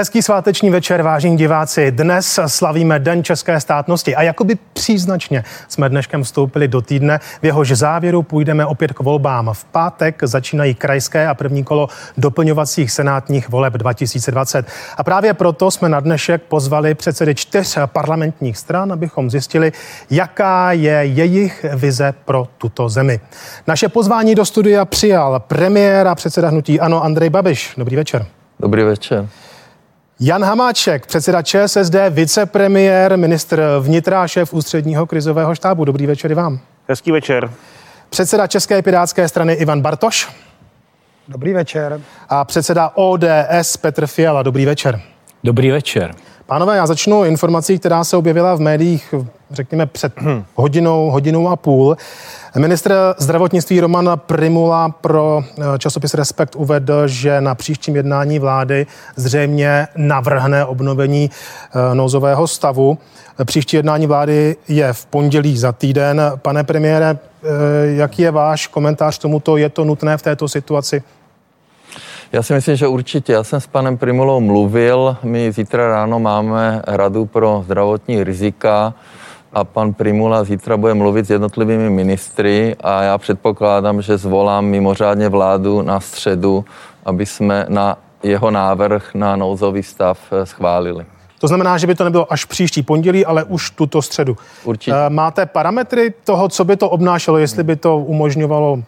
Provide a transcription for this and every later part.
Hezký sváteční večer, vážení diváci. Dnes slavíme Den české státnosti a jakoby příznačně jsme dneškem vstoupili do týdne, v jehož závěru půjdeme opět k volbám. V pátek začínají krajské a první kolo doplňovacích senátních voleb 2020. A právě proto jsme na dnešek pozvali předsedy čtyř parlamentních stran, abychom zjistili, jaká je jejich vize pro tuto zemi. Naše pozvání do studia přijal premiér a předseda hnutí Ano Andrej Babiš. Dobrý večer. Dobrý večer. Jan Hamáček, předseda ČSSD, vicepremiér, ministr vnitra, šéf ústředního krizového štábu. Dobrý večer i vám. Hezký večer. Předseda České pirátské strany Ivan Bartoš. Dobrý večer. A předseda ODS Petr Fiala. Dobrý večer. Dobrý večer. Pánové, já začnu informací, která se objevila v médiích, řekněme, před hodinou, hodinou a půl. Ministr zdravotnictví Roman Primula pro eh, časopis Respekt uvedl, že na příštím jednání vlády zřejmě navrhne obnovení eh, nouzového stavu. Příští jednání vlády je v pondělí za týden. Pane premiére, eh, jaký je váš komentář k tomuto? Je to nutné v této situaci? Já si myslím, že určitě. Já jsem s panem Primulou mluvil. My zítra ráno máme radu pro zdravotní rizika a pan Primula zítra bude mluvit s jednotlivými ministry a já předpokládám, že zvolám mimořádně vládu na středu, aby jsme na jeho návrh na nouzový stav eh, schválili. To znamená, že by to nebylo až příští pondělí, ale už tuto středu. Určitě. Eh, máte parametry toho, co by to obnášelo, jestli by to umožňovalo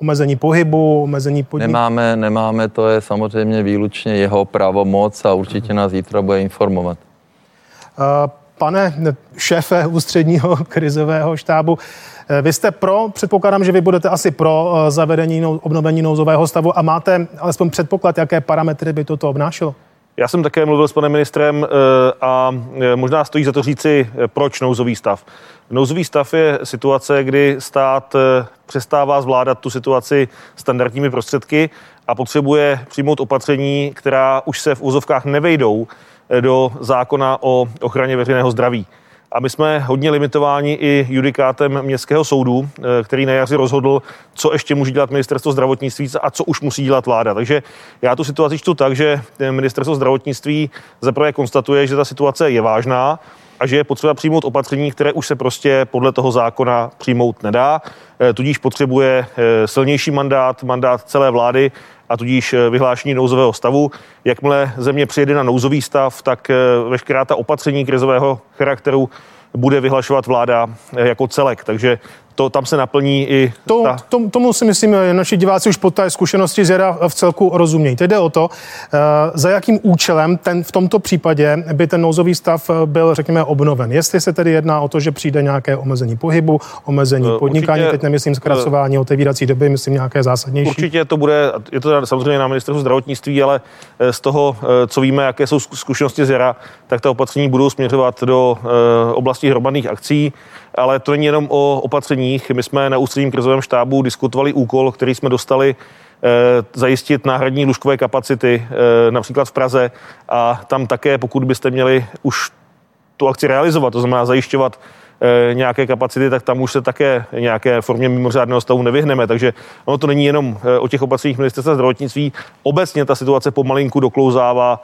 omezení pohybu, omezení podniků? Nemáme, nemáme, to je samozřejmě výlučně jeho pravomoc a určitě nás zítra bude informovat. Uh, Pane šéfe ústředního krizového štábu, eh, vy jste pro, předpokládám, že vy budete asi pro eh, zavedení obnovení nouzového stavu a máte alespoň předpoklad, jaké parametry by toto obnášelo? Já jsem také mluvil s panem ministrem eh, a možná stojí za to říci, proč nouzový stav. Nouzový stav je situace, kdy stát přestává zvládat tu situaci standardními prostředky a potřebuje přijmout opatření, která už se v úzovkách nevejdou do zákona o ochraně veřejného zdraví. A my jsme hodně limitováni i judikátem městského soudu, eh, který na jaři rozhodl, co ještě může dělat ministerstvo zdravotnictví a co už musí dělat vláda. Takže já tu situaci čtu tak, že ministerstvo zdravotnictví zaprvé konstatuje, že ta situace je vážná a že je potřeba přijmout opatření, které už se prostě podle toho zákona přijmout nedá. Eh, tudíž potřebuje eh, silnější mandát, mandát celé vlády a tudíž eh, vyhlášení nouzového stavu. Jakmile země přijede na nouzový stav, tak veškerá ta opatření krizového charakteru bude vyhlašovat vláda jako celek. Takže to tam se naplní i... To, ta... to, tomu si myslím, naši diváci už po té zkušenosti z jara v celku rozumějí. Teď jde o to, uh, za jakým účelem ten, v tomto případě by ten nouzový stav eh, byl, řekněme, obnoven. Jestli se tedy jedná o to, že přijde nějaké omezení pohybu, omezení uh, podnikání, určitě, teď nemyslím zkracování otevírací doby, myslím nějaké zásadnější. Určitě to bude, je to samozřejmě na ministerstvu zdravotnictví, ale z toho, co víme, jaké jsou zkušenosti z jara, tak ta opatření budou směřovat do oblasti hromadných akcí ale to není jenom o opatřeních. My jsme na ústředním krizovém štábu diskutovali úkol, který jsme dostali eh, zajistit náhradní lůžkové kapacity, eh, například v Praze. A tam také, pokud byste měli už tu akci realizovat, to znamená zajišťovat eh, nějaké kapacity, tak tam už se také nějaké formě mimořádného stavu nevyhneme. Takže ono to není jenom o těch opatřeních ministerstva zdravotnictví. Obecně ta situace pomalinku doklouzává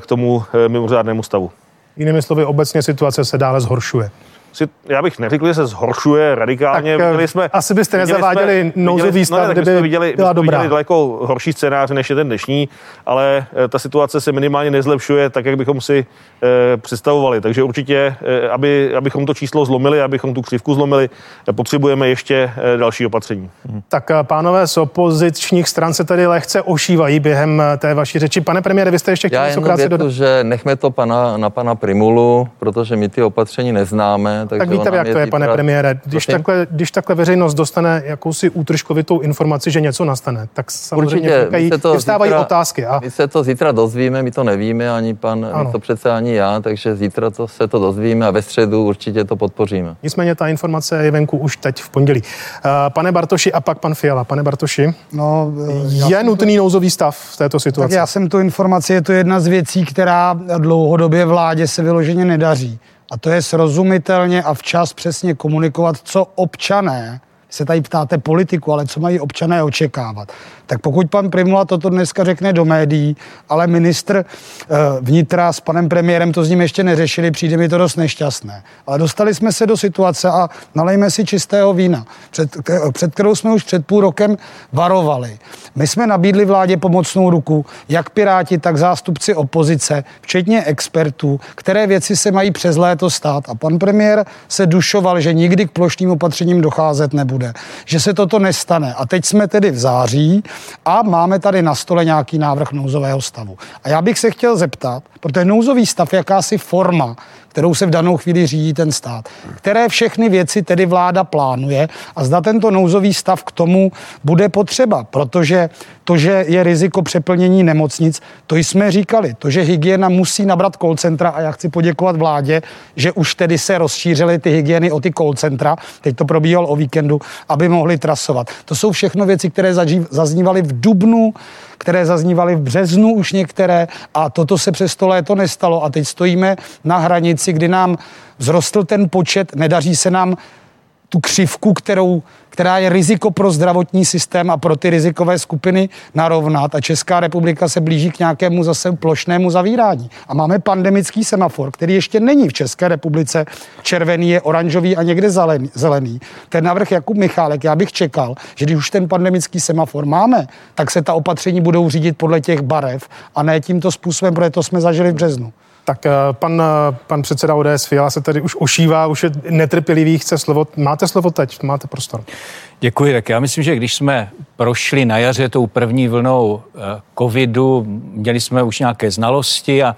k tomu mimořádnému stavu. Jinými slovy, obecně situace se dále zhoršuje si, já bych neřekl, že se zhoršuje radikálně. Tak, viděli jsme, asi byste nezaváděli nouzový stav, no, kdyby jsme viděli, byla jsme dobrá. viděli daleko horší scénář, než je ten dnešní, ale eh, ta situace se minimálně nezlepšuje tak, jak bychom si e, představovali. Takže určitě, e, aby, abychom to číslo zlomili, abychom tu křivku zlomili, potřebujeme ještě e, další opatření. Mhm. Tak pánové z opozičních stran se tady lehce ošívají během té vaší řeči. Pane premiére, vy jste ještě chtěli něco krátce dodat? že nechme to pana, na pana Primulu, protože my ty opatření neznáme, tak, tak víte, jak to je, pane premiére. Když takhle, když takhle veřejnost dostane jakousi útržkovitou informaci, že něco nastane, tak samozřejmě vznikají, vstávají otázky. A... My se to zítra dozvíme, my to nevíme, ani pan, ano. to přece ani já, takže zítra to se to dozvíme a ve středu určitě to podpoříme. Nicméně ta informace je venku už teď v pondělí. Uh, pane Bartoši a pak pan Fiala. Pane Bartoši, no, je nutný to... nouzový stav v této situaci? Tak já jsem tu informaci, je to jedna z věcí, která dlouhodobě vládě se vyloženě nedaří. A to je srozumitelně a včas přesně komunikovat, co občané, se tady ptáte politiku, ale co mají občané očekávat. Tak pokud pan Primula toto dneska řekne do médií, ale ministr eh, vnitra s panem premiérem to s ním ještě neřešili, přijde mi to dost nešťastné. Ale dostali jsme se do situace a nalejme si čistého vína, před, před kterou jsme už před půl rokem varovali. My jsme nabídli vládě pomocnou ruku, jak Piráti, tak zástupci opozice, včetně expertů, které věci se mají přes léto stát. A pan premiér se dušoval, že nikdy k plošným opatřením docházet nebude, že se toto nestane. A teď jsme tedy v září a máme tady na stole nějaký návrh nouzového stavu. A já bych se chtěl zeptat, protože nouzový stav je jakási forma, kterou se v danou chvíli řídí ten stát. Které všechny věci tedy vláda plánuje a zda tento nouzový stav k tomu bude potřeba, protože to, že je riziko přeplnění nemocnic, to jsme říkali. To, že hygiena musí nabrat call centra a já chci poděkovat vládě, že už tedy se rozšířily ty hygieny o ty call centra, teď to probíhalo o víkendu, aby mohli trasovat. To jsou všechno věci, které zaznívaly v Dubnu, které zaznívaly v březnu už některé a toto se přes to léto nestalo. A teď stojíme na hranici, kdy nám vzrostl ten počet, nedaří se nám tu křivku, kterou, která je riziko pro zdravotní systém a pro ty rizikové skupiny narovnat a Česká republika se blíží k nějakému zase plošnému zavírání. A máme pandemický semafor, který ještě není v České republice červený, je oranžový a někde zelený. Ten návrh Jakub Michálek, já bych čekal, že když už ten pandemický semafor máme, tak se ta opatření budou řídit podle těch barev a ne tímto způsobem, protože to jsme zažili v březnu. Tak eh, pan, eh, pan předseda ODS Fiala se tady už ošívá, už je netrpělivý, chce slovo. Máte slovo teď, máte prostor. Děkuji, tak já myslím, že když jsme prošli na jaře tou první vlnou eh, covidu, měli jsme už nějaké znalosti a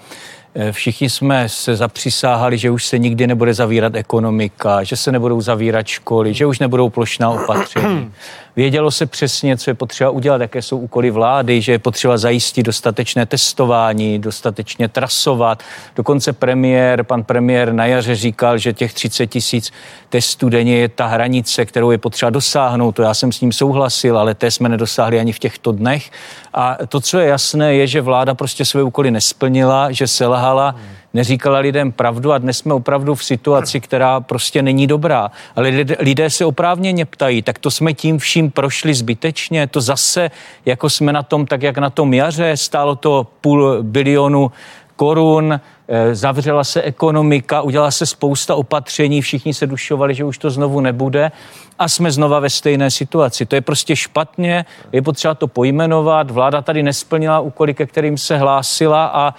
Všichni jsme se zapřisáhali, že už se nikdy nebude zavírat ekonomika, že se nebudou zavírat školy, že už nebudou plošná opatření. Vědělo se přesně, co je potřeba udělat, jaké jsou úkoly vlády, že je potřeba zajistit dostatečné testování, dostatečně trasovat. Dokonce premiér, pan premiér na jaře říkal, že těch 30 tisíc testů denně je ta hranice, kterou je potřeba dosáhnout. To já jsem s ním souhlasil, ale té jsme nedosáhli ani v těchto dnech. A to, co je jasné, je, že vláda prostě své úkoly nesplnila, že selhala. Hmm neříkala lidem pravdu a dnes jsme opravdu v situaci, která prostě není dobrá. Ale lidé, se oprávněně ptají, tak to jsme tím vším prošli zbytečně, to zase, jako jsme na tom, tak jak na tom jaře, stálo to půl bilionu korun, eh, zavřela se ekonomika, udělala se spousta opatření, všichni se dušovali, že už to znovu nebude a jsme znova ve stejné situaci. To je prostě špatně, je potřeba to pojmenovat, vláda tady nesplnila úkoly, ke kterým se hlásila a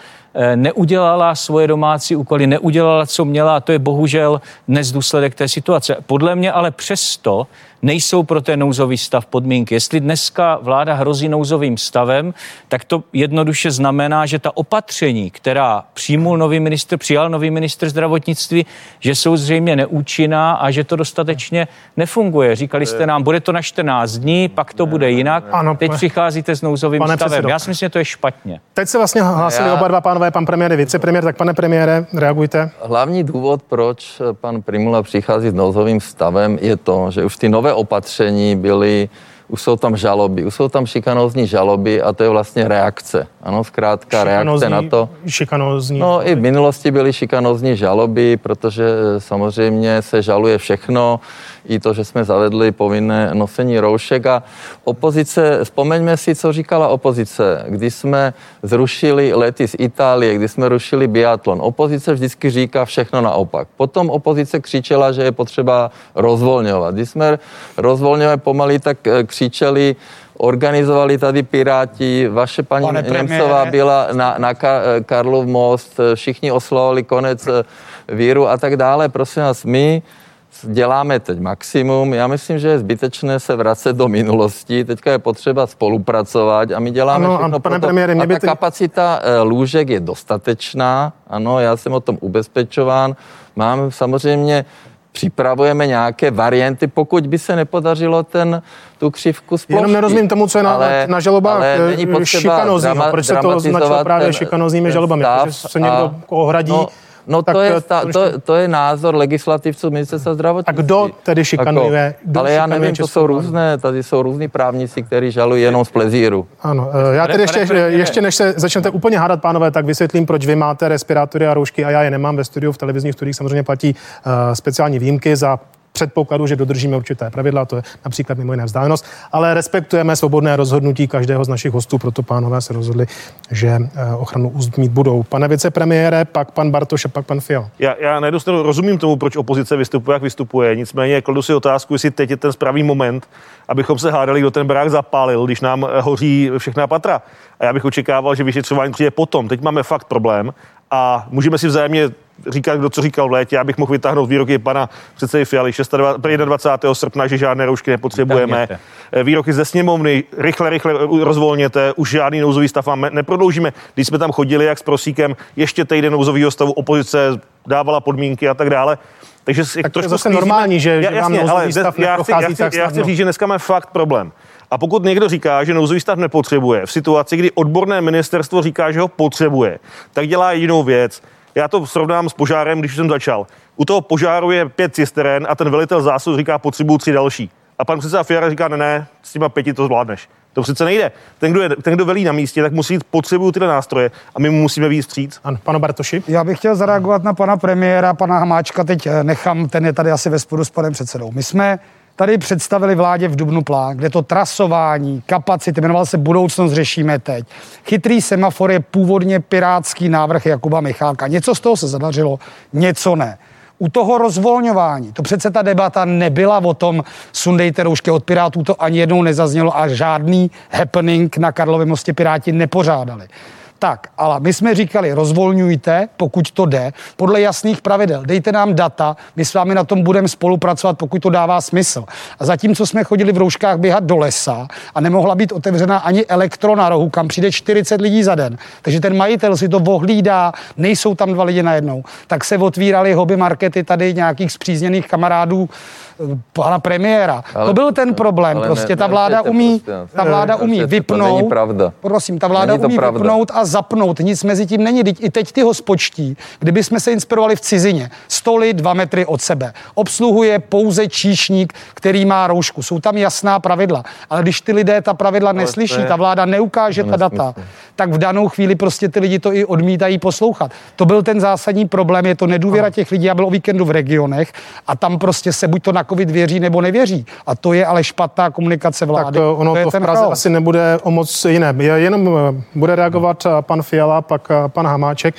neudělala svoje domácí úkoly, neudělala, co měla a to je bohužel dnes důsledek té situace. Podle mě ale přesto nejsou pro ten nouzový stav podmínky. Jestli dneska vláda hrozí nouzovým stavem, tak to jednoduše znamená, že ta opatření, která přijmul nový ministr, přijal nový ministr zdravotnictví, že jsou zřejmě neúčinná a že to dostatečně nefunguje. Říkali jste nám, bude to na 14 dní, pak to bude jinak. Ano, Teď přicházíte s nouzovým pane stavem. Předsedo. Já si myslím, že to je špatně. Teď se vlastně hlásili Já... oba dva pánové, pan premiér, vicepremiér, tak pane premiére, reagujte. Hlavní důvod, proč pan Primula přichází s nouzovým stavem, je to, že už ty nové opatření byly už jsou tam žaloby, už jsou tam šikanózní žaloby a to je vlastně reakce. Ano, zkrátka reakce na to. Šikanózní. No i v minulosti byly šikanózní žaloby, protože samozřejmě se žaluje všechno, i to, že jsme zavedli povinné nosení roušek a opozice, vzpomeňme si, co říkala opozice, když jsme zrušili lety z Itálie, když jsme rušili biatlon. Opozice vždycky říká všechno naopak. Potom opozice křičela, že je potřeba rozvolňovat. Když jsme rozvolňovali pomaly, tak eh, křičeli organizovali tady Piráti, vaše paní Pane Němcová byla na, na Karlov most, všichni oslovovali konec eh, víru a tak dále. Prosím vás, my děláme teď maximum. Já myslím, že je zbytečné se vracet do minulosti. Teďka je potřeba spolupracovat a my děláme ano, všechno pane premiére, mě a ta kapacita eh, lůžek je dostatečná. Ano, já jsem o tom ubezpečován. Mám samozřejmě připravujeme nějaké varianty, pokud by se nepodařilo ten, tu křivku spouštět. Jenom nerozumím tomu, co je na, ale, na žalobách eh, šikanozního. Proč se to označilo právě šikanozními žalobami? Protože se někdo ohradí no, No to je, ta, to, to je názor legislativců ministerstva zdravotnictví. A kdo tedy šikanuje? Kdo ale já nevím, to jsou různé, tady jsou různí právníci, kteří žalují jenom z plezíru. Ano, eh, já tedy ještě, ještě než se začnete úplně hádat, pánové, tak vysvětlím, proč vy máte respirátory a roušky a já je nemám ve studiu, v televizních studiích samozřejmě platí uh, speciální výjimky za předpokladu, že dodržíme určité pravidla, to je například mimo jiné vzdálenost, ale respektujeme svobodné rozhodnutí každého z našich hostů, proto pánové se rozhodli, že eh, ochranu úst mít budou. Pane vicepremiére, pak pan Bartoš a pak pan Fial. Já, já nedostanu, rozumím tomu, proč opozice vystupuje, jak vystupuje. Nicméně kladu si otázku, jestli teď je ten správný moment, abychom se hádali, kdo ten barák zapálil, když nám eh, hoří všechna patra. A já bych očekával, že vyšetřování přijde potom. Teď máme fakt problém a můžeme si vzájemně říkat, kdo co říkal v létě. Já bych mohl vytáhnout výroky pana předsedy Fialy 21. srpna, že žádné roušky nepotřebujeme. Eh, výroky ze sněmovny, rychle, rychle rozvolněte, už žádný nouzový stav vám neprodloužíme. Když jsme tam chodili jak s prosíkem, ještě týden nouzového stavu opozice dávala podmínky a tak dále. Takže tak to je zase normální, že, já, jasně, ale stav já chci, já, chci, já chci říct, že dneska máme fakt problém. A pokud někdo říká, že nouzový stav nepotřebuje, v situaci, kdy odborné ministerstvo říká, že ho potřebuje, tak dělá jedinou věc. Já to srovnám s požárem, když jsem začal. U toho požáru je pět cisteren a ten velitel zásob říká, potřebuju tři další. A pan předseda Fiara říká, ne, ne, s těma pěti to zvládneš. To přece nejde. Ten, kdo, je, ten, kdo velí na místě, tak musí jít, potřebují tyhle nástroje a my mu musíme víc stříc. Ano, pane Bartoši. Já bych chtěl zareagovat na pana premiéra, pana Hamáčka, teď eh, nechám, ten je tady asi ve spodu s panem předsedou. My jsme tady představili vládě v Dubnu plán, kde to trasování, kapacity, jmenoval se Budoucnost řešíme teď. Chytrý semafor je původně pirátský návrh Jakuba Michálka. Něco z toho se zadařilo, něco ne. U toho rozvolňování, to přece ta debata nebyla o tom, sundejte roušky od Pirátů, to ani jednou nezaznělo a žádný happening na Karlově mostě Piráti nepořádali. Tak, ale my jsme říkali, rozvolňujte, pokud to jde, podle jasných pravidel. Dejte nám data, my s vámi na tom budeme spolupracovat, pokud to dává smysl. A zatímco jsme chodili v rouškách běhat do lesa a nemohla být otevřena ani elektro na rohu, kam přijde 40 lidí za den, takže ten majitel si to vohlídá, nejsou tam dva lidi najednou, tak se otvíraly hobby markety tady nějakých zpřízněných kamarádů pana premiéra. Ale, to byl ten problém. Ale prostě ne, ta vláda umí, prostě, ta vláda ne, umí vypnout. To není pravda. Prosím, ta vláda umí pravda. vypnout a zapnout. Nic mezi tím není. I teď ty hospočtí, kdyby jsme se inspirovali v cizině, stoly dva metry od sebe. Obsluhuje pouze číšník, který má roušku. Jsou tam jasná pravidla. Ale když ty lidé ta pravidla ale neslyší, je, ta vláda neukáže ta data, tak v danou chvíli prostě ty lidi to i odmítají poslouchat. To byl ten zásadní problém, je to nedůvěra těch lidí. Já byl o víkendu v regionech a tam prostě se buď to na covid věří nebo nevěří. A to je ale špatná komunikace vlády. Tak to, ono to, to v Praze chaos. asi nebude o moc jiné. Jenom eh, bude reagovat eh, pan Fiala, pak eh, pan Hamáček.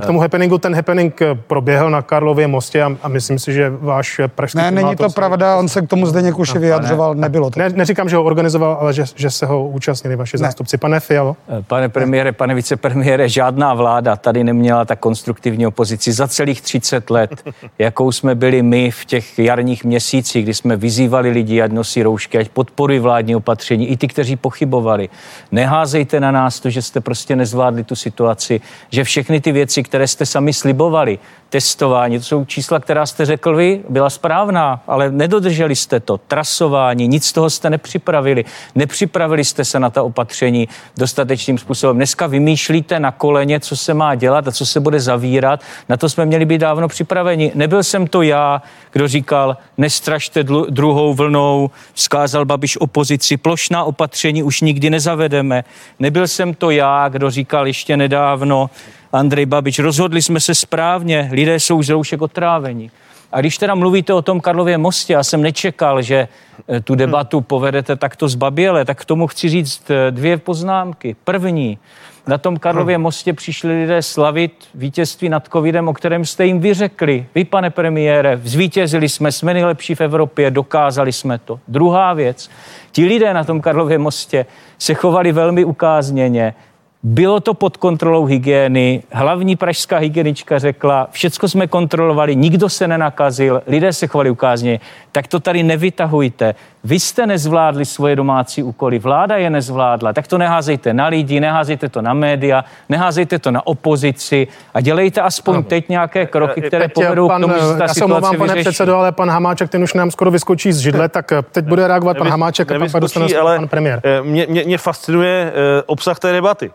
K tomu happeningu, ten happening proběhl na Karlově mostě a, a myslím si, že váš pražský Ne, není to pravda, on se k tomu zde někuši vyjadřoval, ne, nebylo to. Ne, neříkám, že ho organizoval, ale že, že se ho účastnili vaši ne. zástupci. Pane Fialo? Pane premiére, pane vicepremiére, žádná vláda tady neměla tak konstruktivní opozici za celých 30 let, jakou jsme byli my v těch jarních měsících měsících, kdy jsme vyzývali lidi, ať nosí roušky, ať podporují vládní opatření, i ty, kteří pochybovali. Neházejte na nás to, že jste prostě nezvládli tu situaci, že všechny ty věci, které jste sami slibovali, testování, to jsou čísla, která jste řekl vy, byla správná, ale nedodrželi jste to. Trasování, nic z toho jste nepřipravili. Nepřipravili jste se na ta opatření dostatečným způsobem. Dneska vymýšlíte na koleně, co se má dělat a co se bude zavírat. Na to jsme měli být dávno připraveni. Nebyl jsem to já, kdo říkal, nestrašte druhou vlnou, vzkázal Babiš opozici, plošná opatření už nikdy nezavedeme. Nebyl jsem to já, kdo říkal ještě nedávno, Andrej Babič. Rozhodli jsme se správně, lidé jsou z roušek otráveni. A když teda mluvíte o tom Karlově mostě, já jsem nečekal, že eh, tu debatu povedete takto zbaběle, tak k tomu chci říct eh, dvě poznámky. První, na tom Karlově mostě přišli lidé slavit vítězství nad covidem, o kterém jste jim vyřekli. Vy, pane premiére, zvítězili jsme, jsme nejlepší v Evropě, dokázali jsme to. Druhá věc, ti lidé na tom Karlově mostě se chovali velmi ukázněně, bylo to pod kontrolou hygieny. Hlavní pražská hygienička řekla, všecko jsme kontrolovali, nikdo se nenakazil, lidé se chovali ukázně. Tak to tady nevytahujte. Vy jste nezvládli svoje domácí úkoly, vláda je nezvládla. Tak to neházejte na lidi, neházejte to na média, neházejte to na opozici a dělejte aspoň no. teď nějaké kroky, které teď povedou pan, k tomu, že ta já situace vám, pane předsedo, ale pan Hamáček, ten už nám skoro vyskočí z židle, tak teď bude reagovat pan Hamáček a pak dostane pan premiér. Eh, mě, mě, mě fascinuje eh, obsah té debaty.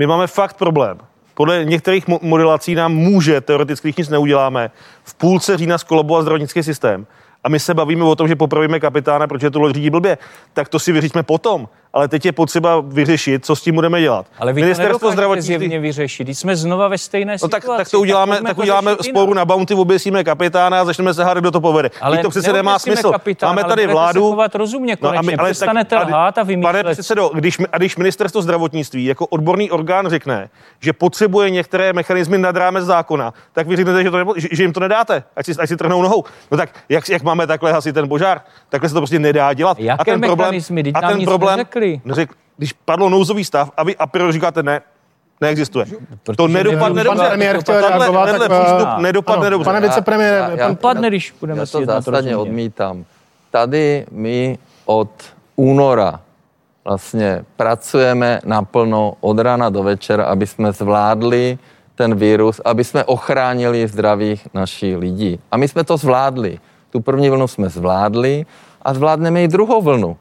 My máme fakt problém. Podle některých modelací nám může, teoreticky, když nic neuděláme, v půlce října skolabovat zdravotnický systém. A my se bavíme o tom, že popravíme kapitána, protože to řídí blbě. Tak to si vyříďme potom. Ale teď je potřeba vyřešit, co s tím budeme dělat. Ale vy Ministerstvo to zdravotnictví zjevně vyřešit. Když jsme znova ve stejné no, tak, tak, to uděláme, tak, tak uděláme sporu na bounty, oběsíme kapitána a začneme se hádat, kdo to povede. Ale to přece nemá smysl. Kapitán, Máme tady vládu. Se rozumně, konečně. No, a my, ale Přestanete tak, lhát a vymýšlet. Pane předsedo, když, a když ministerstvo zdravotnictví jako odborný orgán řekne, že potřebuje některé mechanismy nad rámec zákona, tak vy řeknete, že, to nebo, že, že jim to nedáte, ať si, ať si trhnou nohou. No tak jak, jak máme takhle hasit ten požár? Takhle se to prostě nedá dělat. Jaké a ten problém, a ten problém, neřekli. Neřek, když padlo nouzový stav a vy a priori říkáte ne, neexistuje. Protože to nedopadne dobře. Pan premiér chtěl reagovat, tenhle tak, přístup uh, nedopadne ano, dobře. Pane vicepremiére, já, já, dopadne, když budeme já to zásadně odmítám. Tady my od února vlastně pracujeme naplno od rána do večera, aby jsme zvládli ten virus, aby jsme ochránili zdravých našich lidí. A my jsme to zvládli. Tu první vlnu jsme zvládli a zvládneme i druhou vlnu.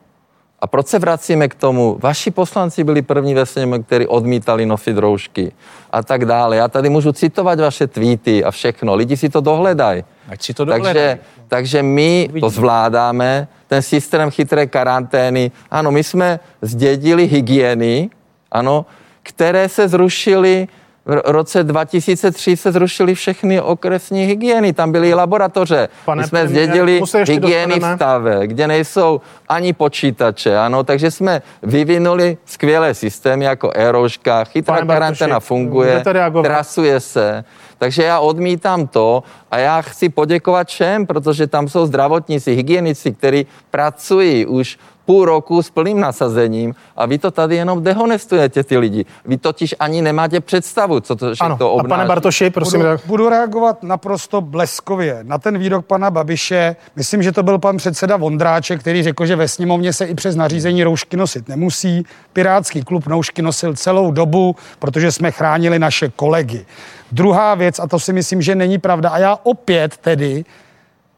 A proč se vracíme k tomu? Vaši poslanci byli první ve sněmu, kteří odmítali nosit roušky a tak dále. Já tady můžu citovat vaše tweety a všechno. Lidi si to dohledají. Ať si to dohledají. Takže, takže my to zvládáme, ten systém chytré karantény. Ano, my jsme zdědili hygieny, ano, které se zrušily v roce 2003 se zrušily všechny okresní hygieny, tam byly laboratoře. Pane My jsme zdědili hygieny v stave, kde nejsou ani počítače, ano, takže jsme vyvinuli skvělé systémy jako Eroška, chytrá karanténa funguje, trasuje se. Takže já odmítám to a já chci poděkovat všem, protože tam jsou zdravotníci, hygienici, kteří pracují už půl roku s plným nasazením a vy to tady jenom dehonestujete ty lidi. Vy totiž ani nemáte představu, co to, ano, to obnáší. A pane Bartoši, prosím. Budu, budu reagovat naprosto bleskově na ten výrok pana Babiše. Myslím, že to byl pan předseda Vondráček, který řekl, že ve sněmovně se i přes nařízení roušky nosit nemusí. Pirátský klub roušky nosil celou dobu, protože jsme chránili naše kolegy. Druhá věc, a to si myslím, že není pravda, a já opět tedy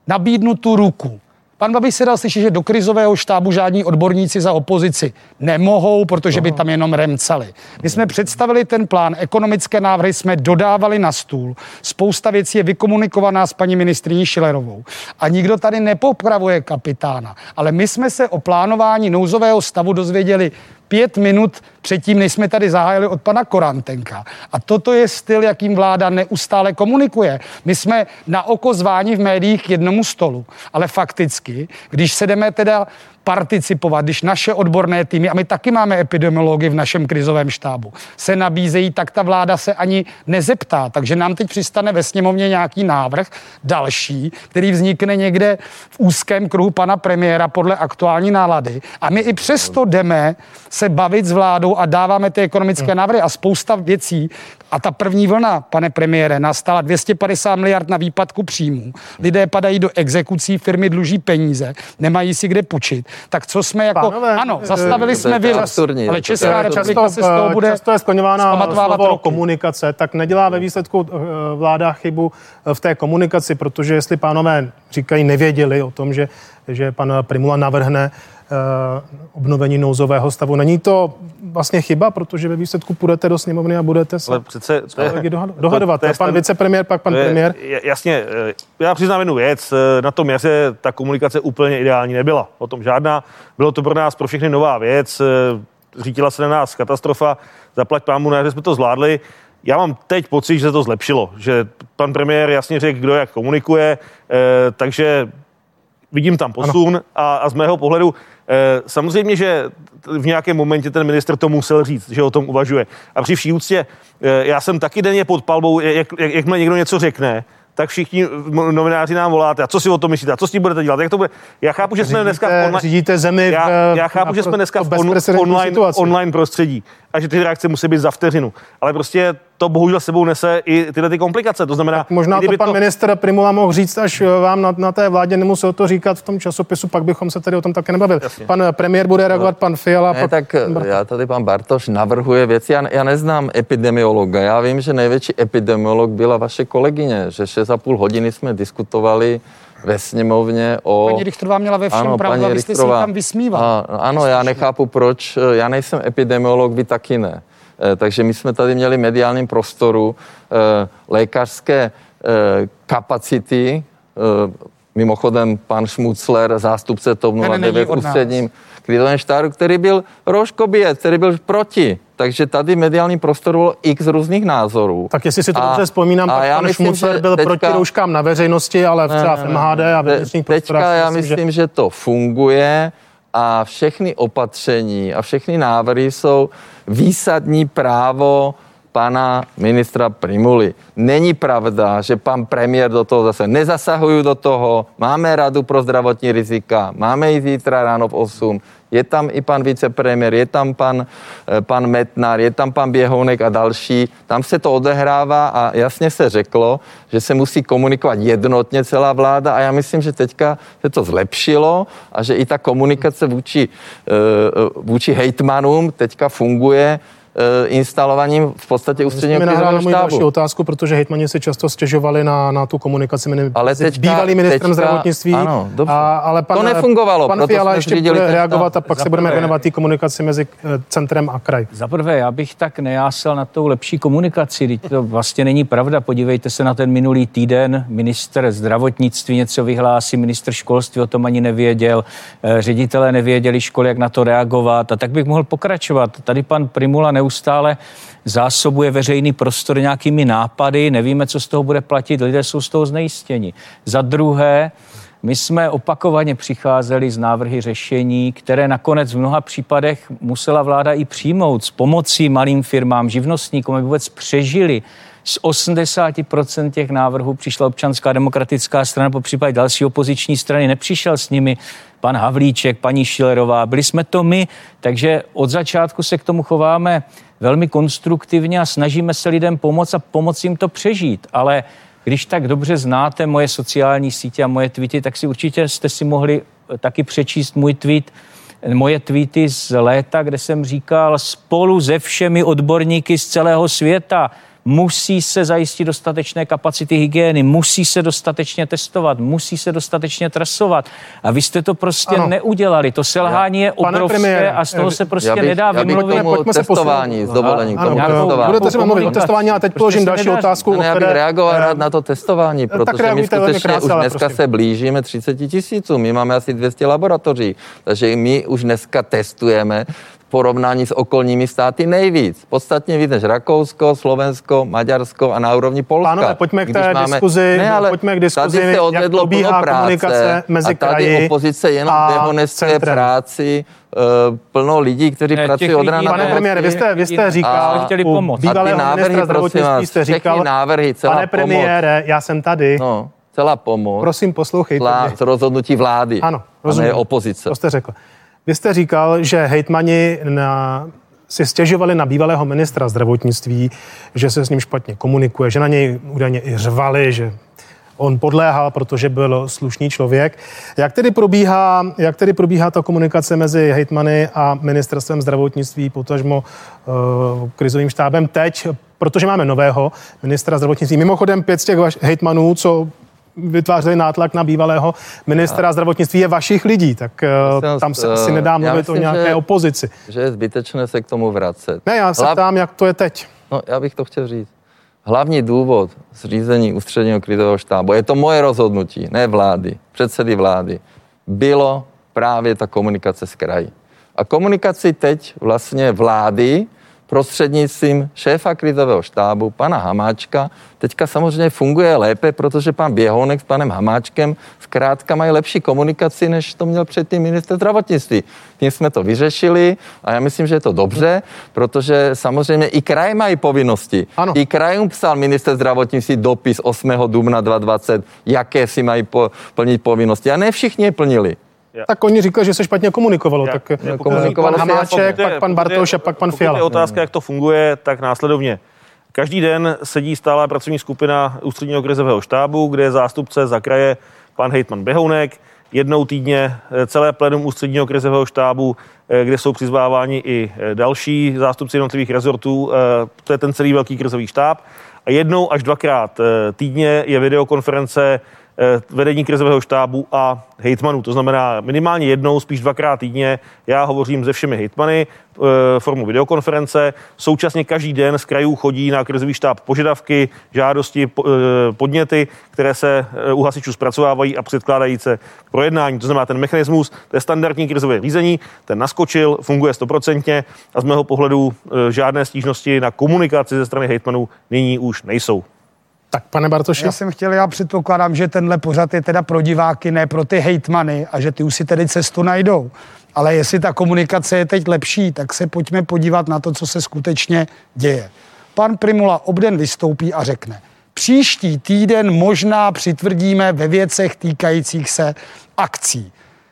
nabídnu tu ruku. Pan Babiš se dal slyšet, že do krizového štábu žádní odborníci za opozici nemohou, protože by tam jenom remcali. My jsme představili ten plán, ekonomické návrhy jsme dodávali na stůl, spousta věcí je vykomunikovaná s paní ministriní Šilerovou a nikdo tady nepopravuje kapitána. Ale my jsme se o plánování nouzového stavu dozvěděli pět minut předtím, než jsme tady zahájili od pana Korantenka. A toto je styl, jakým vláda neustále komunikuje. My jsme na oko zváni v médiích k jednomu stolu, ale fakticky, když se jdeme teda participovat, když naše odborné týmy, a my taky máme epidemiology v našem krizovém štábu, se nabízejí, tak ta vláda se ani nezeptá. Takže nám teď přistane ve sněmovně nějaký návrh další, který vznikne někde v úzkém kruhu pana premiéra podle aktuální nálady. A my i přesto jdeme se bavit s vládou a dáváme ty ekonomické návrhy a spousta věcí, a ta první vlna, pane premiére, nastala 250 miliard na výpadku příjmů. Lidé padají do exekucí, firmy dluží peníze, nemají si kde půjčit. Tak co jsme jako, Pánové, ano, eh, zastavili jsme virus, ale Česká republika se z toho bude Často je skloňována slovo komunikace, tak nedělá ve výsledku eh, vláda chybu v té komunikaci, protože jestli pánové říkají, nevěděli o tom, že, že pan Primula navrhne Eh, obnovení nouzového stavu. Není to vlastně chyba, protože ve výsledku půjdete do sněmovny a budete se Ale přece to je, dohadovat. To, to je pan vicepremiér, pak pan premiér. Jasně, eh, já přiznám jednu věc. Eh, na tom jaře ta komunikace úplně ideální nebyla. O tom žádná. Bylo to pro nás, pro všechny nová věc. Řítila se na nás katastrofa. Zaplať pámu, na jsme to zvládli. Já mám teď pocit, že se to zlepšilo, že pan premiér jasně řekl, kdo jak komunikuje, takže vidím tam posun a, a z mého pohledu Eh, samozřejmě, že v nějakém momentě ten minister to musel říct, že o tom uvažuje. A při vší úctě, eh, já jsem taky denně pod palbou, jak, jak, jakmile někdo něco řekne, tak všichni novináři nám voláte, a co si o tom myslíte, a co s tím budete dělat, jak to bude. Já chápu, že jsme dneska v online, řídíte zemi v, já, já chápu, že jsme dneska v on, online, online prostředí a že ty reakce musí být za vteřinu. Ale prostě to bohužel sebou nese i tyhle ty komplikace. To znamená, tak možná to pan to... minister Primula mohl říct, až vám na, na té vládě nemusel to říkat v tom časopisu, pak bychom se tady o tom také nebavili. Jasně. Pan premiér bude reagovat, pan Fiala. Ne, pak tak pan já tady pan Bartoš navrhuje věci. Já, já neznám epidemiologa. Já vím, že největší epidemiolog byla vaše kolegyně, že 6,5 hodiny jsme diskutovali ve sněmovně o... Paní Richterová měla ve všem ano, pravdu, abyste se tam vysmíval. A, ano, já nechápu, proč. Já nejsem epidemiolog, vy taky ne. E, takže my jsme tady měli mediálním prostoru e, lékařské e, kapacity Mimochodem, pan Šmucler, zástupce TOP Ne, ne, není 09 od nás. ústředním krizovém štábu, který byl rožkobět, který byl proti. Takže tady v mediálním prostoru bylo x různých názorů. Tak jestli si to A- dobře vzpomínám, a tak já pan myslím, Šmucer že byl teďka- proti rouškám na veřejnosti, ale třeba v MHD a ve vnitřních Teďka prostorách. já si myslím, že... to funguje a všechny opatření a všechny návrhy jsou výsadní právo pana ministra Primuly. Není pravda, že pan premiér do toho zase nezasahují do toho. Máme radu pro zdravotní rizika, máme ji zítra ráno v 8. Je tam i pan vicepremiér, je tam pan, eh, pan Metnar, je tam pan Běhounek a další. Tam se to odehrává a jasně se řeklo, že se musí komunikovat jednotně celá vláda a já myslím, že teďka se to zlepšilo a že i ta komunikace vůči, eh, eh, vůči hejtmanům teďka funguje instalovaním v podstatě ústředního krizového moji další štábu. otázku, protože hejtmani si často stěžovali na, na tu komunikaci mezi Ale teďka- bývalým ministrem teďka- zdravotnictví. ano, dobře. a, ale pan, To nefungovalo, Pan proto Fiala ještě bude reagovat a pak se budeme věnovat té komunikaci mezi eh, centrem a kraj. Za prvé, já bych tak nejásal na tou lepší komunikaci. Teď to vlastně není pravda. Podívejte se na ten minulý týden. Minister zdravotnictví něco vyhlásí, minister školství o tom ani nevěděl, eh, ředitelé nevěděli školy, jak na to reagovat. A tak bych mohl pokračovat. Tady pan Primula neustále zásobuje veřejný prostor nějakými nápady, nevíme, co z toho bude platit, lidé jsou z toho znejistěni. Za druhé, my jsme opakovaně přicházeli z návrhy řešení, které nakonec v mnoha případech musela vláda i přijmout s pomocí malým firmám, živnostníkům, aby vůbec přežili. Z 80% těch návrhů přišla občanská demokratická strana, po případě další opoziční strany, nepřišel s nimi pan Havlíček, paní Šilerová, byli jsme to my, takže od začátku se k tomu chováme velmi konstruktivně a snažíme se lidem pomoct a pomoct jim to přežít, ale když tak dobře znáte moje sociální sítě a moje tweety, tak si určitě jste si mohli eh, taky přečíst můj tweet, eh, moje tweety z léta, kde jsem říkal spolu se všemi odborníky z celého světa musí se zajistit dostatečné kapacity hygieny, musí se dostatečně testovat, musí se dostatečně trasovat. A vy jste to prostě Ano. ano. neudělali. To selhání je obrovské premiére, a z toho eh, se prostě já bych, nedá já bych vymluvit. tomu pojďme se testování, posunout. s dovolením, Ano, tomu nějakou- testování. budete třeba mluvit o testování, ale teď Prostě položím se další nedá- otázku. Ne, o já bych které- reagoval eh, rád na to testování, tak protože my skutečně už dneska prosím. se blížíme 30 tisícům. My máme asi 200 laboratoří, takže my už dneska testujeme porovnání s okolními státy nejvíc. Podstatně víc než Rakousko, Slovensko, Maďarsko a na úrovni Polska. Pánové, pojďme k té diskuzi, Ne, ale pojďme k diskuzi, tady se jak odvedlo probíhá práce komunikace mezi a tady kraji opozice jenom a dehonestuje práci uh, plno lidí, kteří Ne, pracují od rána Pane premiére, vy jste, vy jste říkal, A- chtěli pomoct. A ty návrhy, prosím zdravotnictví vás, jste říkal, návrhy, celá pane pomoc. premiére, já jsem tady, No, celá pomoc. prosím poslouchejte Vlá, rozhodnutí vlády. Ano, a rozumím. ne opozice. To jste řekl. Vy jste říkal, že hejtmani na, si stěžovali na bývalého ministra zdravotnictví, že se s ním špatně komunikuje, že na něj údajně i řvali, že on podléhal, protože byl slušný člověk. Jak tedy probíhá, jak tedy probíhá ta komunikace mezi hejtmany a ministerstvem zdravotnictví, potažmo uh, krizovým štábem teď, protože máme nového ministra zdravotnictví. Mimochodem pět z těch hejtmanů, co vytvářeli nátlak na bývalého ministra zdravotnictví je vašich lidí, tak uh, Prosím tam se asi eh, nedá mluvit o myslím, nějaké že- opozici. Že je zbytečné se k tomu vracet. Ne, já se Hlav- ptám, jak to je teď. No, já bych to chtěl říct. Hlavní důvod zřízení ústředního krizového štábu, je to moje rozhodnutí, ne vlády, předsedy vlády, bylo právě ta komunikace s kraji. A komunikaci teď vlastně vlády prostřednictvím šéfa krizového štábu, pana Hamáčka, teďka samozřejmě funguje lépe, protože pan Běhonek s panem Hamáčkem zkrátka mají lepší komunikaci, než to měl předtím minister zdravotnictví. Tím jsme to vyřešili a já myslím, že je to dobře, protože samozřejmě i kraje mají povinnosti. Ano. I krajům psal minister zdravotnictví dopis 8. dubna 2020, jaké si mají po, plnit povinnosti. A ne všichni je plnili. Tak oni říkali, že se špatně komunikovalo. Já- tak já eh, komunikovalo pan Hamáček, pak pan Bartoš a pak pan Fiala. je otázka, jak to funguje, tak následovně. Každý den sedí stálá pracovní skupina ústředního krizového štábu, kde je zástupce za kraje pan hejtman Behounek, jednou týdně eh, celé plénum ústředního krizového štábu, eh, kde jsou přizváváni i další zástupci jednotlivých rezortů, to je ten celý velký krizový štáb. A jednou až dvakrát týdně je videokonference vedení krizového štábu a hejtmanů. To znamená minimálně jednou, spíš dvakrát týdně. Já hovořím se všemi hejtmany eh, formou videokonference. Současně každý den z krajů chodí na krizový štáb požadavky, žádosti, eh, podněty, které se u hasičů zpracovávají a předkládají se k projednání. To znamená, ten mechanismus, to je standardní krizové řízení, ten naskočil, funguje stoprocentně a z mého pohledu žádné stížnosti na komunikaci ze strany hejtmanů nyní už nejsou. Tak pane Bartoši. Já jsem chtěl, já předpokládám, že tenhle pořad je teda pro diváky, ne pro ty hejtmany a že ty už si tedy cestu najdou. Ale jestli ta komunikace je teď lepší, tak se pojďme podívat na to, co se skutečně děje. Pan Primula obden vystoupí a řekne, příští týden možná přitvrdíme ve věcech týkajících se akcí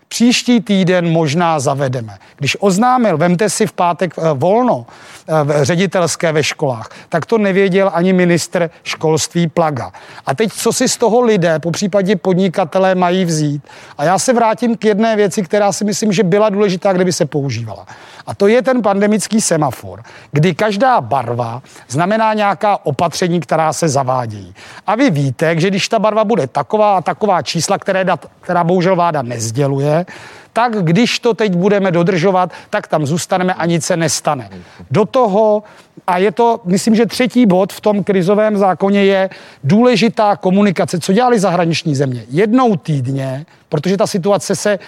příští týden možná zavedeme. Když oznámil, vemte si v pátek eh, volno eh, ředitelské ve školách, tak to nevěděl ani ministr školství Plaga. A teď, co si z toho lidé, po případě podnikatelé mají vzít? A já se vrátím k jedné věci, která si myslím, že byla důležitá, kdyby se používala. A to je ten pandemický semafor, kdy každá barva znamená nějaká opatření, která se zavádějí. A vy víte, že když ta barva bude taková a taková čísla, které dat, která bohužel vláda nezděluje, tak když to teď budeme dodržovat, tak tam zůstaneme a nic se nestane. Do toho, a je to, myslím, že třetí bod v tom krizovém zákoně je důležitá komunikace. Co dělali zahraniční země? Jednou týdně, protože ta situace se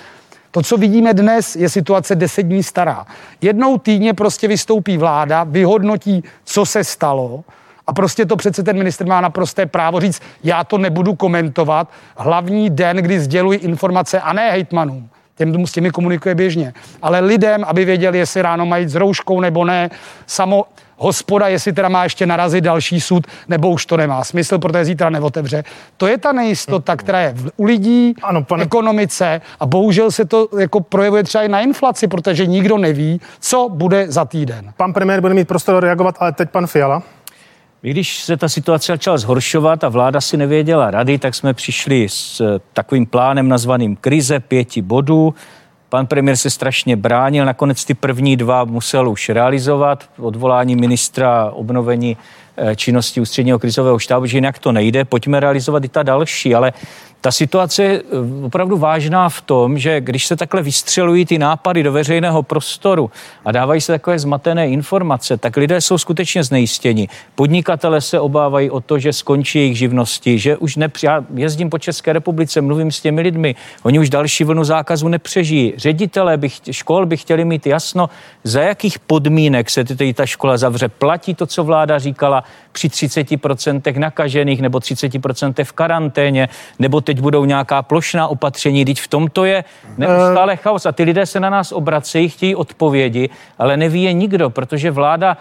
to, co vidíme dnes, je situace deset dní stará. Jednou týdně prostě vystoupí vláda, vyhodnotí, co se stalo, a prostě to přece ten minister má naprosté právo říct, já to nebudu komentovat. Hlavní den, kdy sděluji informace, a ne hejtmanům, těm s těmi komunikuje běžně, ale lidem, aby věděli, jestli ráno mají s rouškou nebo ne. Samo hospoda, jestli teda má ještě narazit další sud, nebo už to nemá smysl, protože zítra neotevře. To je ta nejistota, která je u lidí, ano, pane... ekonomice a bohužel se to jako projevuje třeba i na inflaci, protože nikdo neví, co bude za týden. Pan premiér bude mít prostor reagovat, ale teď pan Fiala. Když se ta situace začala zhoršovat a vláda si nevěděla rady, tak jsme přišli s eh, takovým plánem nazvaným krize pěti bodů. Pan premiér se strašně bránil, nakonec ty první dva musel už realizovat, odvolání ministra, obnovení eh, činnosti ústředního krizového štábu, že jinak to nejde, pojďme realizovat i ta další, ale ta situace je eh, opravdu vážná v tom, že když se takhle vystřelují ty nápady do veřejného prostoru a dávají se takové zmatené informace, tak lidé jsou skutečně znejistěni. Podnikatele se obávají o to, že skončí jejich živnosti, že už nepři... Já jezdím po České republice, mluvím s těmi lidmi, oni už další vlnu zákazu nepřežijí. Ředitelé bych, škol by chtěli mít jasno, za jakých podmínek se ty, ta škola zavře. Platí to, co vláda říkala při 30% nakažených nebo 30% v karanténě, nebo teď budou nějaká plošná opatření, teď v tomto je neustále chaos a ty lidé se na nás obracejí, chtějí odpovědi, ale neví je nikdo, protože vláda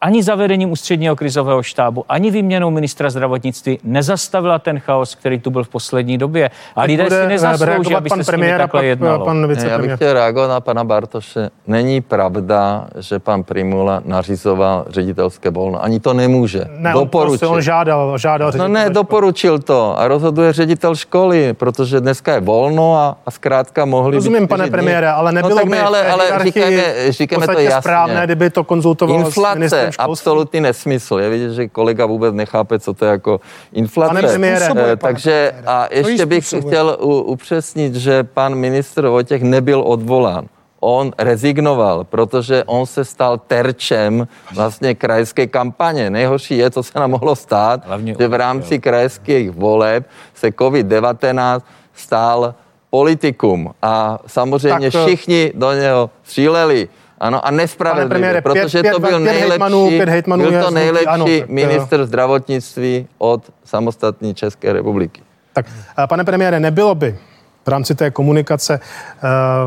ani zavedením ústředního krizového štábu, ani výměnou ministra zdravotnictví nezastavila ten chaos, který tu byl v poslední době. A lidé si nezaslouží, aby se s nimi takhle jednalo. Pan Já bych chtěl reagovat na pana Bartoše. Není pravda, že pan Primula nařizoval ředitelské volno. Ani to nemůže. Ne, doporučil. On, on žádal, žádal No ne, doporučil to a rozhoduje ředitel školy, protože dneska je volno a, a zkrátka mohli Rozumím, pane premiére, ale nebylo no, tak by ale, ale říkáme, říkáme to jasně. správné, kdyby to konzultoval Inflace, absolutní nesmysl. Je vidět, že kolega vůbec nechápe, co to je jako inflace. Pane premiére, eh, Takže a ještě bych chtěl upřesnit, že pan ministr Vojtěch nebyl odvolán on rezignoval, protože on se stal terčem vlastně krajské kampaně. Nejhorší je, co se nám mohlo stát, Hlavně že v rámci krajských voleb se COVID-19 stal politikum a samozřejmě tak, všichni do něho stříleli. Ano, a nespravedlivě, protože pět, to byl pět nejlepší, hejtmanů, pět hejtmanů byl to nejlepší ano, minister zdravotnictví od samostatní České republiky. Tak, pane premiére, nebylo by v rámci té komunikace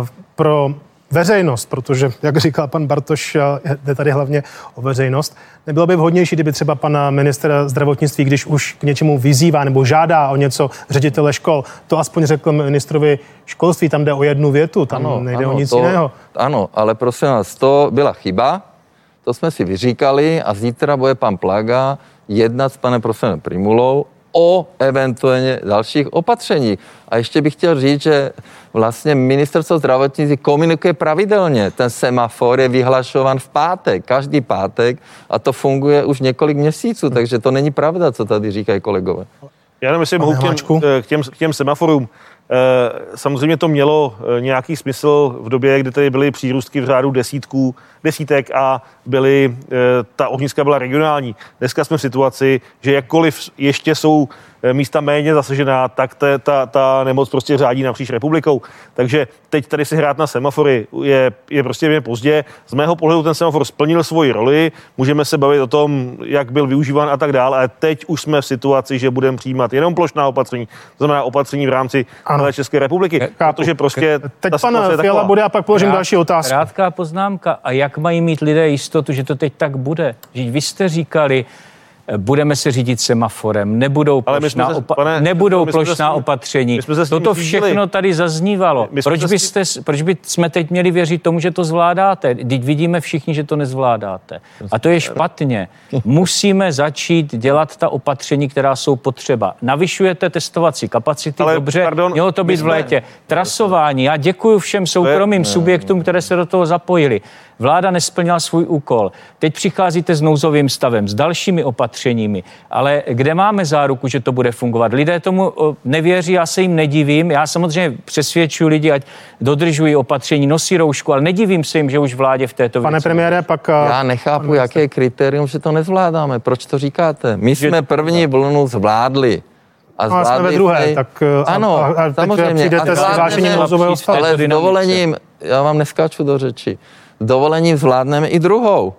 uh, pro veřejnost, protože, jak říkal pan Bartoš, jde tady hlavně o veřejnost. Nebylo by vhodnější, kdyby třeba pan minister zdravotnictví, když už k něčemu vyzývá nebo žádá o něco ředitele škol, to aspoň řekl ministrovi školství, tam jde o jednu větu, tam ano, nejde ano, o nic to, jiného. Ano, ale prosím vás, to byla chyba, to jsme si vyříkali a zítra bude pan Plaga jednat s panem profesorem Primulou o eventuálně dalších opatření. A ještě bych chtěl říct, že vlastně ministerstvo zdravotnictví komunikuje pravidelně. Ten semafor je vyhlašovan v pátek, každý pátek a to funguje už několik měsíců, takže to není pravda, co tady říkají kolegové. Já nevím, jestli mohu k těm, k, těm, k těm semaforům. Samozřejmě to mělo nějaký smysl v době, kdy tady byly přírůstky v řádu desítků, desítek a byly, ta ohniska byla regionální. Dneska jsme v situaci, že jakkoliv ještě jsou Eh, místa méně zasažená, tak ta, ta, ta nemoc prostě řádí napříč republikou. Takže teď tady si hrát na semafory je, je prostě mě pozdě. Z mého pohledu ten semafor splnil svoji roli, můžeme se bavit o tom, jak byl využíván a tak dále, ale teď už jsme v situaci, že budeme přijímat jenom plošná opatření, to znamená opatření v rámci celé České republiky, Kápu. protože prostě Teď pan Fiala bude a pak položím Krát, další otázku. Krátká poznámka. A jak mají mít lidé jistotu, že to teď tak bude? Že vy jste říkali, budeme se řídit semaforem, nebudou plošná, se, opa- pane, nebudou plošná se, opatření. Toto všechno tady zaznívalo. Proč, byste, proč by jsme teď měli věřit tomu, že to zvládáte? Teď vidíme všichni, že to nezvládáte. A to je špatně. Musíme začít dělat ta opatření, která jsou potřeba. Navyšujete testovací kapacity, Ale, dobře, pardon, mělo to být v létě. Trasování, já děkuji všem soukromým subjektům, které se do toho zapojili. Vláda nesplnila svůj úkol. Teď přicházíte s nouzovým stavem, s dalšími opatřeními, ale kde máme záruku, že to bude fungovat? Lidé tomu nevěří, já se jim nedivím. Já samozřejmě přesvědčuji lidi, ať dodržují opatření, nosí roušku, ale nedivím se jim, že už vládě v této Pane věci. premiére, pak... Já nechápu, jaké je kritérium, že to nezvládáme. Proč to říkáte? My jsme první vlnu zvládli. A no, jsme ve druhé, tak ano, a, a samozřejmě. přijdete a s vyhlášením nouzového stavu. Ale s dovolením, já vám neskáču do řeči dovolením zvládneme i druhou.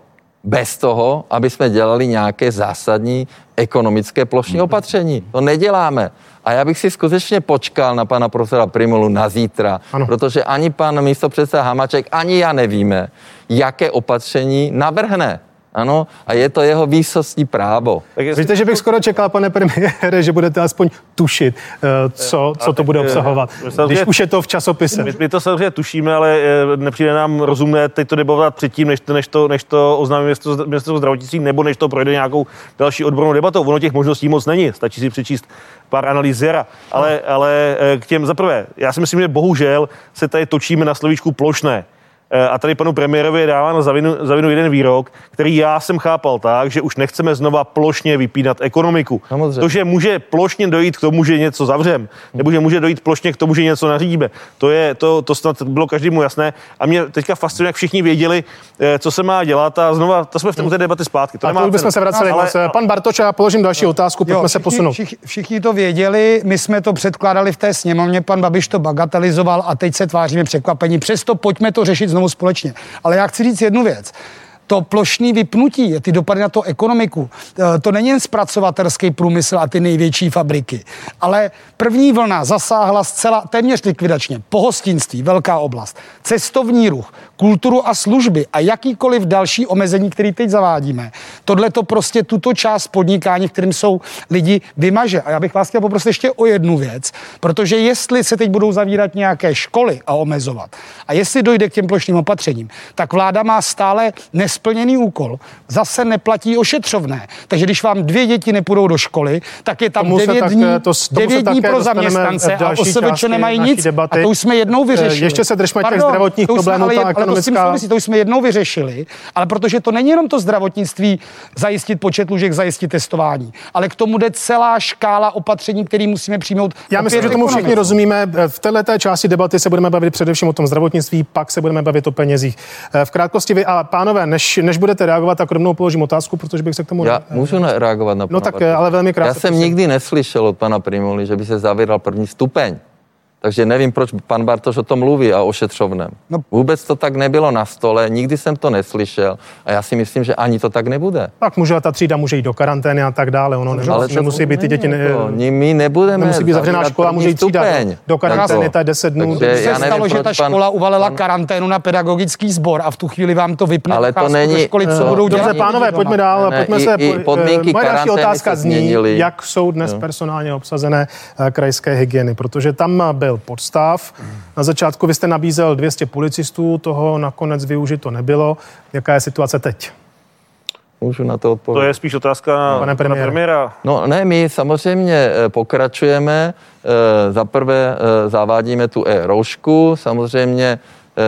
Bez toho, aby jsme dělali nějaké zásadní ekonomické plošní opatření. To neděláme. A já bych si skutečně počkal na pana profesora Primulu na zítra, ano. protože ani pan místopředseda Hamaček, ani já nevíme, jaké opatření navrhne. Ano, a je to jeho výsostní právo. Tak jestli... Víte, že bych skoro čekal, pane premiére, že budete aspoň tušit, eh, co, co to bude obsahovat, když už je to v časopise. My, my to samozřejmě tušíme, ale eh, nepřijde nám rozumné teď to debatovat předtím, než to, než to, než to oznámí ministerstvo zdravotnictví, nebo než to projde nějakou další odbornou debatou. Ono těch možností moc není, stačí si přečíst pár analýz Zera. Ale, ale eh, k těm zaprvé, já si myslím, že bohužel se tady točíme na slovíčku plošné. Eh, a tady panu premiérovi dává na zavinu, zavinu jeden výrok, který já jsem chápal tak, že už nechceme znova plošně vypínat ekonomiku. Samozřejmě. To, že může plošně dojít k tomu, že něco zavřem, nebo že může dojít plošně k tomu, že něco nařídíme, to, je, to, to snad bylo každému jasné. A mě teďka fascinuje, jak všichni věděli, eh, co se má dělat a znova, to jsme v té debaty zpátky. To a to bychom se vraceli. Ale, Pan Bartoč, já položím další otázku, pojďme jo, se posunout. Všichni, všichni to věděli, my jsme to předkládali v té sněmovně, pan Babiš to bagatelizoval a teď se tváříme překvapení. Přesto pojďme to řešit znovu společně. Ale já chci říct jednu věc to plošní vypnutí, ty dopady na to ekonomiku, eh, to není jen zpracovatelský průmysl a ty největší fabriky, ale první vlna zasáhla zcela téměř likvidačně pohostinství, velká oblast, cestovní ruch, kulturu a služby a jakýkoliv další omezení, který teď zavádíme. Tohle to prostě tuto část podnikání, v kterým jsou lidi, vymaže. A já bych vás chtěl poprosit ještě o jednu věc, protože jestli se teď budou zavírat nějaké školy a omezovat, a jestli dojde k těm plošným opatřením, tak vláda má stále nesplněný úkol. Zase neplatí ošetřovné. Takže když vám dvě děti nepůjdou do školy, tak je tam devět dní, to, devět dní pro zaměstnance a OSVČ nemají nic. Debaty. A to už jsme jednou vyřešili. Ještě se držme těch zdravotních problémů. Ale, ale to s tím souvisí, to už jsme jednou vyřešili, ale protože to není jenom to zdravotnictví zajistit počet lůžek, zajistit testování, ale k tomu jde celá škála opatření, které musíme přijmout. Já myslím, že tomu všichni rozumíme. V této části debaty se budeme bavit především o tom zdravotnictví, pak se budeme bavit o penězích. V krátkosti vy, a pánové, než, než budete reagovat, tak rovnou položím otázku, protože bych se k tomu. Já ne... můžu reagovat na No tak, ale velmi krátce. Já jsem nikdy neslyšel od pana Primuli, že by se zavíral první stupeň. Takže nevím, proč pan Bartoš o tom mluví a o šetřovném. No. Vůbec to tak nebylo na stole, nikdy jsem to neslyšel a já si myslím, že ani to tak nebude. Tak může ta třída může jít do karantény a tak dále. Ono nemusí, ale nemusí být ty děti. Ne, to, my nebudeme. Nemusí být zavřená škola, může jít třída do, do karantény, je 10 dnů. Takže se nevím, stalo, že ta škola pan, uvalila pan... karanténu na pedagogický sbor a v tu chvíli vám to vypne. Ale to není. Školy, co budou Dobře, pánové, pojďme dál. Pojďme se. Podmínky Moje další otázka zní, jak jsou dnes personálně obsazené eh, krajské hygieny, protože tam byl podstav, na začátku vy jste nabízel 200 policistů, toho nakonec využito nebylo. Jaká je situace teď? Můžu na to odpovědět. To je spíš otázka na pana premiéra. premiéra. No ne, my samozřejmě eh, pokračujeme. Eh, za prvé eh, zavádíme tu e-roušku. Samozřejmě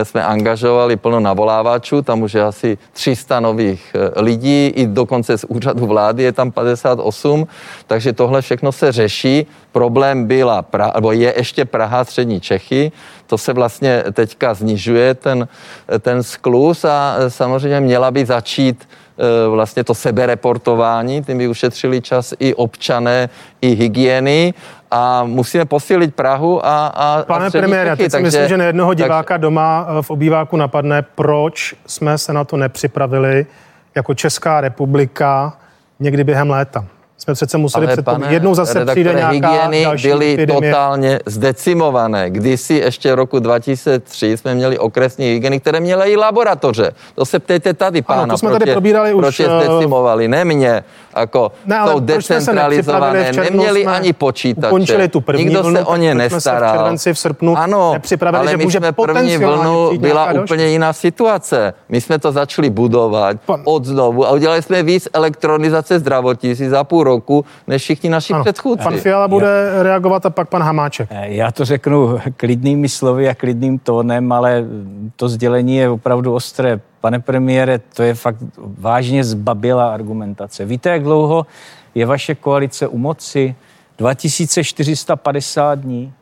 jsme angažovali plno navolávačů, tam už je asi 300 nových eh, lidí, i dokonce z úřadu vlády je tam 58, takže tohle všechno se řeší. Problém byla, nebo je ještě Praha, střední Čechy, to se vlastně teďka znižuje ten, ten sklus a samozřejmě měla by začít Eh, vlastně to sebereportování, tím by ušetřili čas i občané, i hygieny. A musíme posílit Prahu a, a Pane a premiére, teď si myslím, že nejednoho diváka takže, doma eh, v obýváku napadne, proč jsme se na to nepřipravili jako Česká republika někdy během léta jsme přece museli před pane jednou zase přijde nějaká hygieny další byly epidemie. totálně zdecimované. Kdysi ještě roku 2003 jsme měli okresní hygieny, které měly i laboratoře. To se ptejte tady, pána. Ano, to jsme proč tady probírali proč už. je eh, zdecimovali, ne mě. Jako ne, ale decentralizované, neměli ani počítače. Ukončili tu první Nikdo vlnu, se o ně nestaral. v, v srpnu ano, ale že my může jsme první vlnu byla úplně jiná situace. My jsme to začali budovat od znovu a udělali jsme víc elektronizace zdravotnictví za půl roku, než všichni naši ano. předchůdci. Pan Fiala bude já. reagovat a pak pan Hamáček. Eh, já to řeknu klidnými slovy a klidným tónem, ale to sdělení je opravdu ostré. Pane premiére, to je fakt vážně zbabělá argumentace. Víte, jak dlouho je vaše koalice u moci? 2450 dní.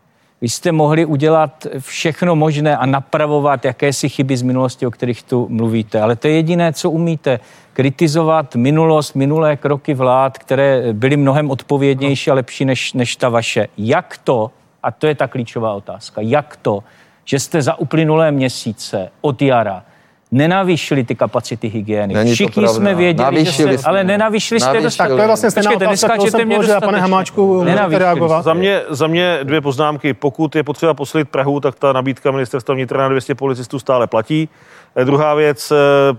Vy jste mohli udělat všechno možné a napravovat jakési chyby z minulosti, o kterých tu mluvíte. Ale to je jediné, co umíte. Kritizovat minulost, minulé kroky vlád, které byly mnohem odpovědnější a lepší než, než ta vaše. Jak to, a to je ta klíčová otázka, jak to, že jste za uplynulé měsíce od jara nenavýšili ty kapacity hygieny. Není Všichni jsme věděli, navýšili že se, ale nenavýšili jste to. Tak to je vlastně stejná Počkejte, otázka, kterou jsem položil, pane Hamáčku, reagovat. Za mě, za mě dvě poznámky. Pokud je potřeba posilit Prahu, tak ta nabídka ministerstva vnitra na 200 policistů stále platí. Eh, druhá věc, eh,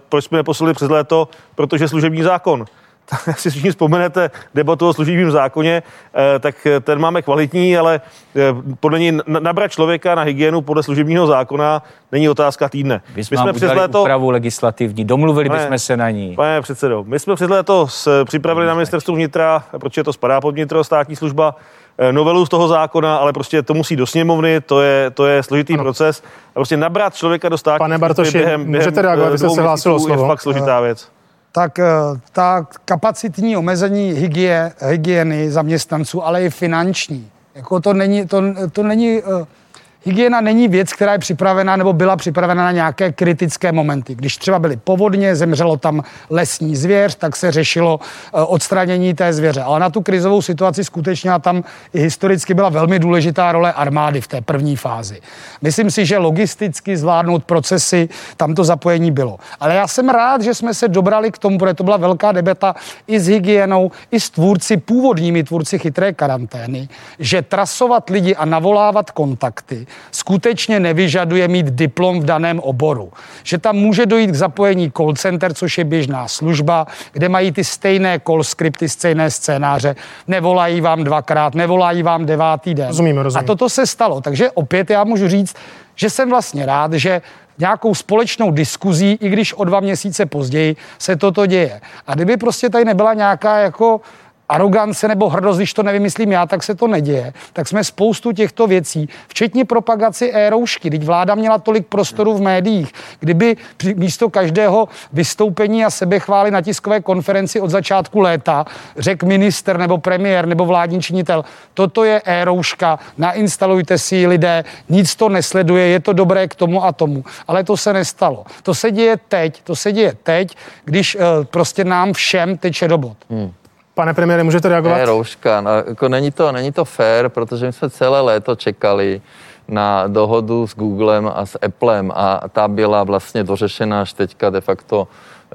proč jsme neposlali přes léto? Protože služební zákon tak si všichni vzpomenete debatu o služebním zákoně, eh, tak ten máme kvalitní, ale eh, podle ní nabrat člověka na hygienu podle služebního zákona není otázka týdne. my jsme přes léto úpravu legislativní, domluvili pane, bychom se na ní. Pane předsedo, my jsme přes léto připravili na ministerstvu vnitra, protože to spadá pod vnitro státní služba, eh, novelu z toho zákona, ale prostě to musí do sněmovny, to je, to je složitý ano. proces. A prostě nabrat člověka do státní Pane Bartoši, během, během můžete reagovat, vy jste se hlásil slovo. je fakt složitá věc tak eh, ta kapacitní omezení hygie, hygieny zaměstnanců, ale i finanční, jako to není, to, to není uh, Hygiena není věc, která je připravená nebo byla připravena na nějaké kritické momenty. Když třeba byly povodně, zemřelo tam lesní zvěř, tak se řešilo eh, odstranění té zvěře. Ale na tu krizovou situaci skutečně a tam i historicky byla velmi důležitá role armády v té první fázi. Myslím si, že logisticky zvládnout procesy, tam to zapojení bylo. Ale já jsem rád, že jsme se dobrali k tomu, protože to byla velká debata i s hygienou, i s tvůrci, původními tvůrci chytré karantény, že trasovat lidi a navolávat kontakty skutečně nevyžaduje mít diplom v daném oboru. Že tam může dojít k zapojení call center, což je běžná služba, kde mají ty stejné call skripty, stejné scénáře, nevolají vám dvakrát, nevolají vám devátý den. Rozumím, rozumím. A toto se stalo. Takže opět já můžu říct, že jsem vlastně rád, že nějakou společnou diskuzí, i když o dva měsíce později se toto děje. A kdyby prostě tady nebyla nějaká jako arogance nebo hrdost, když to nevymyslím já, tak se to neděje. Tak jsme spoustu těchto věcí, včetně propagaci e-roušky, když vláda měla tolik prostoru v médiích, kdyby místo každého vystoupení a sebechvály na tiskové konferenci od začátku léta řekl minister nebo premiér nebo vládní činitel, toto je e-rouška, nainstalujte si ji lidé, nic to nesleduje, je to dobré k tomu a tomu. Ale to se nestalo. To se děje teď, to se děje teď, když uh, prostě nám všem teče do bod. Hmm. Pane premiére, můžete reagovat? Ne, rouška, no, jako není, to, není to fér, protože my jsme celé léto čekali na dohodu s Googlem a s Applem a ta byla vlastně dořešena až teďka de facto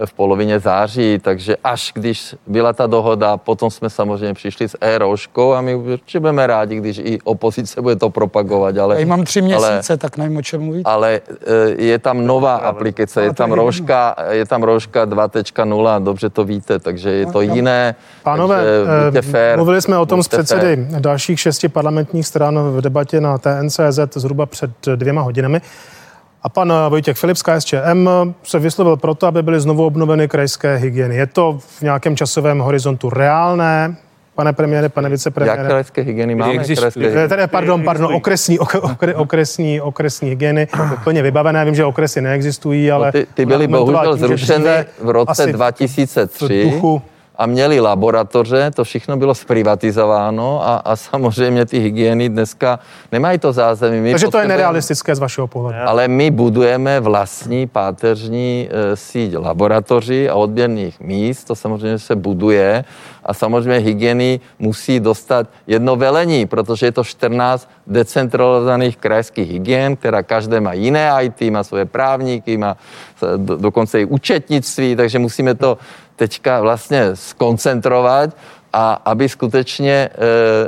v polovině září, takže až když byla ta dohoda, potom jsme samozřejmě přišli s e-rouškou a my určitě budeme rádi, když i opozice bude to propagovat. Ale, Já mám tři měsíce, ale, tak nevím, o čem mluvit. Ale e, je tam nová aplikace, je tam rouška, je tam rouška 2.0, dobře to víte, takže je to jiné. Pánové, takže fair, mluvili jsme o tom s předsedy fair. dalších šesti parlamentních stran v debatě na TNCZ zhruba před dvěma hodinami. A pan eh, Vojtěch Filip z KSČM se vyslovil proto, aby byly znovu obnoveny krajské hygieny. Je to v nějakém časovém horizontu reálné? pane premiére, pane vicepremiére? Jak krajské hygieny máme? Existují. Krajské... Eh, Tedy, pardon, pardon, okresní, ok, okre, okresní, okresní hygieny, plně vybavené. Vím, že okresy neexistují, ale... No ty, ty byly bohužel tím, dříve v roce asi 2003 v duchu a měli laboratoře, to všechno bylo zprivatizováno a, a samozřejmě ty hygieny dneska nemají to zázemí. My Takže to je nerealistické z vašeho pohledu. Ale my budujeme vlastní páteřní e, síť laboratoří a odběrných míst, to samozřejmě se buduje a samozřejmě hygieny musí dostat jedno velení, protože je to 14 decentralizovaných krajských hygien, která každé má jiné IT, má svoje právníky, má e, do, dokonce i účetnictví, takže musíme to teďka vlastně skoncentrovat a aby skutečně e,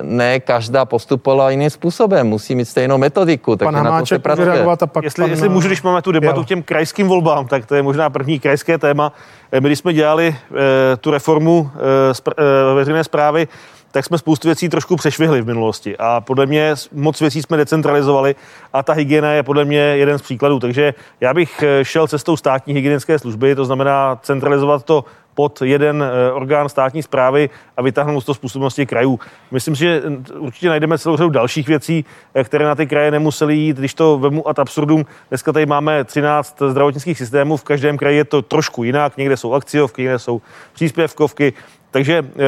ne každá postupovala jiným způsobem, musí mít stejnou metodiku, Pan takže na to se pracuje. reagovat a pak Jestli, pan, jestli můžu, když máme tu debatu Jo. k těm krajským volbám, tak to je možná první krajské téma. Eh, My, když jsme dělali e, tu reformu e, e, veřejné zprávy, tak jsme spoustu věcí trošku přešvihli v minulosti. A podle mě moc věcí jsme decentralizovali a ta hygiena je podle mě jeden z příkladů. Takže já bych šel cestou státní hygienické služby, to znamená centralizovat to pod jeden eh, orgán státní zprávy a vytáhnout to z působnosti krajů. Myslím si, že mm, určitě najdeme celou řadu dalších věcí, eh, které na ty kraje nemusely jít. Když to vemu ad absurdum, dneska tady máme 13 zdravotnických systémů, v každém kraji je to trošku jinak, někde jsou akciovky, někde jsou příspěvkovky, takže eh,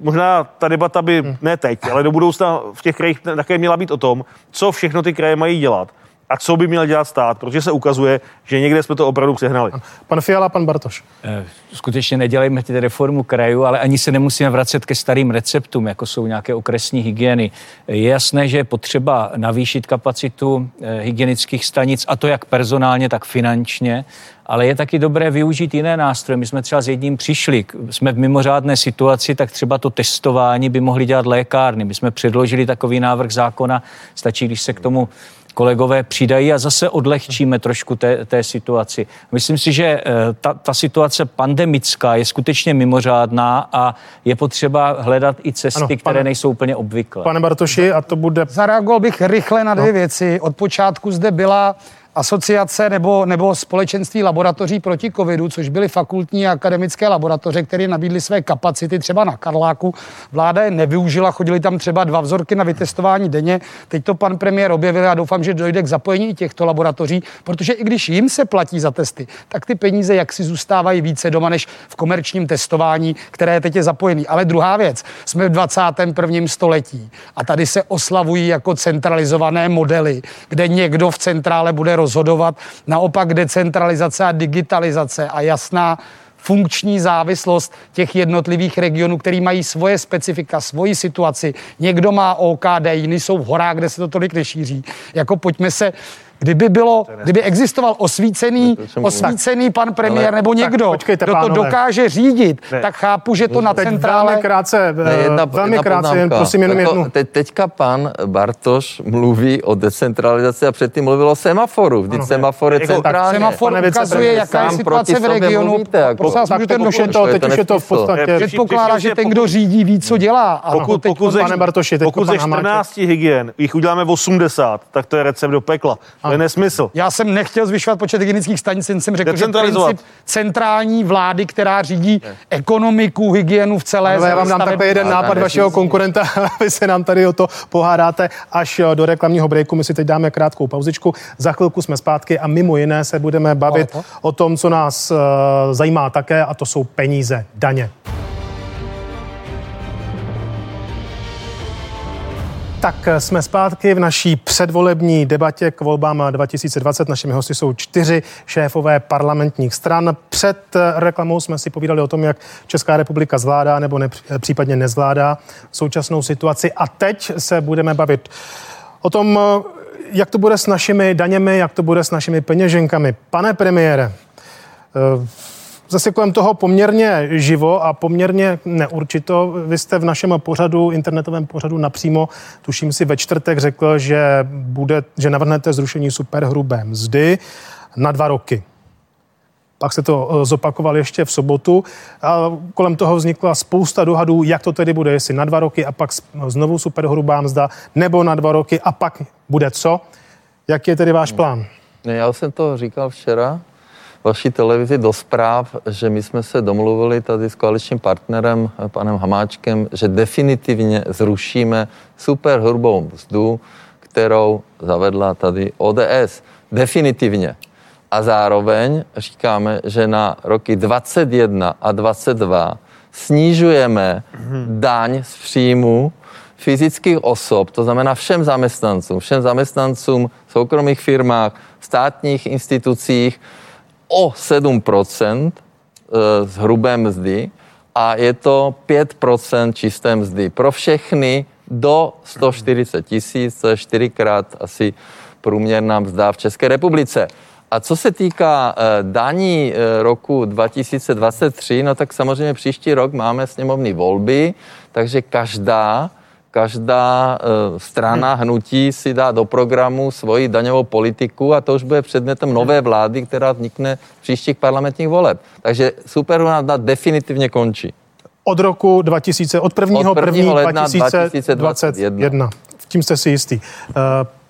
možná ta debata by ne teď, ale do budoucna v těch krajích také měla být o tom, co všechno ty kraje mají dělat a co by měl dělat stát, protože se ukazuje, že někde jsme to opravdu přehnali. Pan Fiala, pan Bartoš. Eh, Skutečně nedělejme ty reformu krajů, ale ani se nemusíme vracet ke starým receptům, jako jsou nějaké okresní hygieny. Je jasné, že je potřeba navýšit kapacitu eh, hygienických stanic, a to jak personálně, tak finančně, ale je taky dobré využít jiné nástroje. My jsme třeba s jedním přišli, jsme v mimořádné situaci, tak třeba to testování by mohly dělat lékárny. My jsme předložili takový návrh zákona, stačí, když se k tomu kolegové přidají a zase odlehčíme trošku té, té situaci. Myslím si, že eh, ta, ta situace pandemická je skutečně mimořádná a je potřeba hledat i cesty, Ano, ano, pane- které nejsou úplně obvyklé. Pane Bartoši, a to bude Zareagoval bych rychle na dvě no. věci. Od počátku zde byla asociace nebo, nebo společenství laboratoří proti covidu, což byly fakultní a akademické laboratoře, které nabídly své kapacity třeba na Karláku. Vláda je nevyužila, chodili tam třeba dva vzorky na vytestování denně. Teď to pan premiér objevil a doufám, že dojde k zapojení těchto laboratoří, protože i když jim se platí za testy, tak ty peníze jaksi zůstávají více doma než v komerčním testování, které teď je zapojený. Ale druhá věc, jsme v 21. století a tady se oslavují jako centralizované modely, kde někdo v centrále bude rozhodovat. Naopak decentralizace a digitalizace a jasná funkční závislost těch jednotlivých regionů, který mají svoje specifika, svoji situaci. Někdo má OKD, jiný jsou v horách, kde se to tolik nešíří. Jako pojďme se Kdyby bylo, kdyby existoval osvícený, osvícený pan premiér Ale- nebo někdo, počkejte, kdo to pánové. dokáže řídit, Ne. tak chápu, že to na teď centrále... velmi krátce, Ne, eh, jedna, velmi jedna krátce, jen prosím jenom Jako jednu. Te, teďka pan Bartoš mluví o decentralizaci a předtím mluvil o semaforu. Vždyť semafor je Jako- centrálně. Semafor ukazuje, jaká je situace v regionu. mluvíte, jako- Prosím vás, teď už je dokončit. to, teď už je to v podstatě... Ne, Předpokládá, že ten, kdo řídí, ví, co dělá. A Pokud, ze, pane Bartoši, teď pokud pan ze Hamáček. 14 hygien jich uděláme 80, tak to je recept do pekla. To je nesmysl. Já jsem nechtěl zvyšovat počet hygienických stanic, jen jsem řekl, že princip centrální vlády, která řídí ekonomiku, hygienu v celé Ale já vám dám takový jeden nápad vašeho konkurenta, vy se nám tady o to pohádáte až eh, do reklamního breaku. My si teď dáme krátkou pauzičku, za chvilku jsme zpátky a mimo jiné se budeme bavit o tom, co nás eh, zajímá také a to jsou peníze, daně. Tak eh, jsme zpátky v naší předvolební debatě k volbám 2020. Našimi hosty jsou čtyři šéfové parlamentních stran. Před eh, reklamou jsme si povídali o tom, jak Česká republika zvládá nebo ne, případně nezvládá současnou situaci. A teď se budeme bavit o tom, eh, jak to bude s našimi daněmi, jak to bude s našimi peněženkami. Pane premiére, eh, zase kolem toho poměrně živo a poměrně neurčito. Vy jste v našem pořadu, internetovém pořadu napřímo, tuším si ve čtvrtek řekl, že, bude, že navrhnete zrušení superhrubé mzdy na dva roky. Pak se to eh, zopakoval ještě v sobotu. A kolem toho vznikla spousta dohadů, jak to tedy bude, jestli na dva roky a pak znovu superhrubá mzda, nebo na dva roky a pak bude co. Jak je tedy váš plán? Ne, já jsem to říkal včera. Vaší televizi do zpráv, že my jsme se domluvili tady s koaličním partnerem, eh, panem Hamáčkem, že definitivně zrušíme superhrubou mzdu, kterou zavedla tady ODS. Definitivně. A zároveň říkáme, že na roky 21 a 22 snižujeme daň z příjmu fyzických osob, to znamená všem zaměstnancům, všem zaměstnancům v soukromých firmách, státních institucích o 7% eh, z hrubé mzdy a je to 5% čisté mzdy pro všechny do 140 tisíc, to je čtyřikrát asi průměrná mzda v České republice. A co se týká uh, daní uh, roku 2023, no tak samozřejmě příští rok máme sněmovní volby, takže každá každá uh, strana hnutí si dá do programu svoji daňovou politiku a to už bude předmětem nové vlády, která vznikne v příštích parlamentních voleb. Takže superhrubá definitivně končí. Od roku 2000, od 1. Od 1. 1. ledna 2021. 2021. Tím jste si jistý. Uh,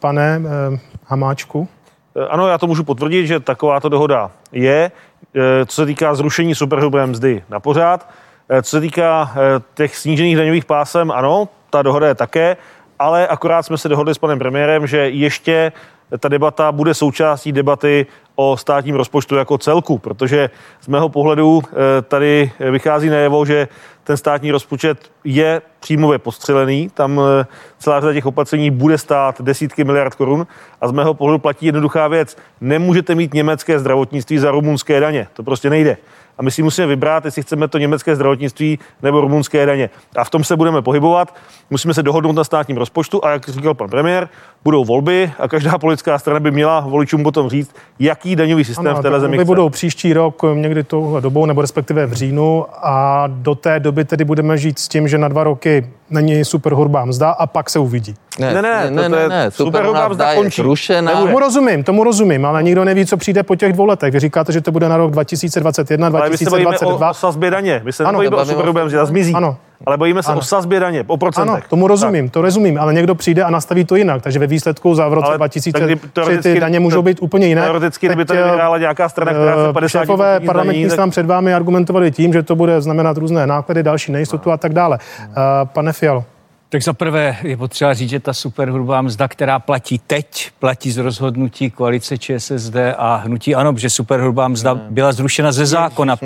pane uh, Hamáčku? Eh, Ano, já to můžu potvrdit, že takováto dohoda je. Eh, Co se týká zrušení superhrubé mzdy na pořád, Eh, co se týká eh, těch snížených daňových pásem, ano, ta dohoda je také, ale akorát jsme se dohodli s panem premiérem, že ještě ta debata bude součástí debaty o státním rozpočtu jako celku, protože z mého pohledu eh, tady vychází najevo, že ten státní rozpočet je příjmově postřelený, tam eh, celá řada těch opatření bude stát desítky miliard korun a z mého pohledu platí jednoduchá věc. Nemůžete mít německé zdravotnictví za rumunské daně, to prostě nejde. A my si musíme vybrat, jestli chceme to německé zdravotnictví nebo rumunské daně. A v tom se budeme pohybovat. Musíme se dohodnout na státním rozpočtu a jak říkal pan premiér, budou volby a každá politická strana by měla voličům potom říct, jaký daňový systém Ano, v tak zemi chce. budou příští rok někdy touhle dobou, nebo respektive v říjnu a do té doby tedy budeme žít s tím, že na dva roky není super hurba mzda a pak se uvidí. Ne, ne, ne, to- ne, to ne, je- ne. superhrubá Superhrubá mzda mzda je končí. zrušená. Tomu rozumím, tomu rozumím, ale nikdo neví, co přijde po těch dvou letech. Vy říkáte, že to bude na rok 2021, Ale my se bavíme o, 2022. o sazbě daně. My se Ano, bavíme o- že ta zmizí. Ano. Ale bavíme se Ano. o sazbě daně, o procentech. Ano, tomu rozumím, to rozumím, ale někdo přijde a nastaví to jinak, takže ve výsledku za v roce Ale 2003 tak teoreticky- ty daně můžou být úplně jiné. Teoreticky, kdyby tady eh, vyhrála nějaká strana, která se eh, 50 Šéfové daní, parlamentní tak- stran před vámi argumentovali tím, že to bude znamenat různé náklady, další nejistotu a tak dále. Eh, Pane Fialo, Tak za prvé je potřeba říct, že ta superhrubá mzda, která platí teď, platí z rozhodnutí koalice ČSSD a hnutí ANO, že superhrubá mzda byla zrušena ze zákona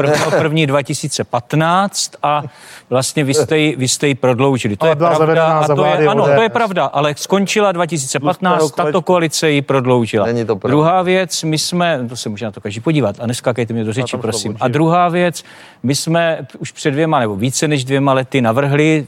1. 2015 a vlastně vy jste ji, vy jste ji prodloužili. To je byla pravda. A to je, ano, to je pravda, ale skončila 2015, Tlustého tato koalice ji prodloužila. Není to pravda. Druhá věc, my jsme, to se může na to každý podívat, a neskákejte mě do řeči, prosím. A druhá věc, my jsme už před dvěma nebo více než dvěma lety navrhli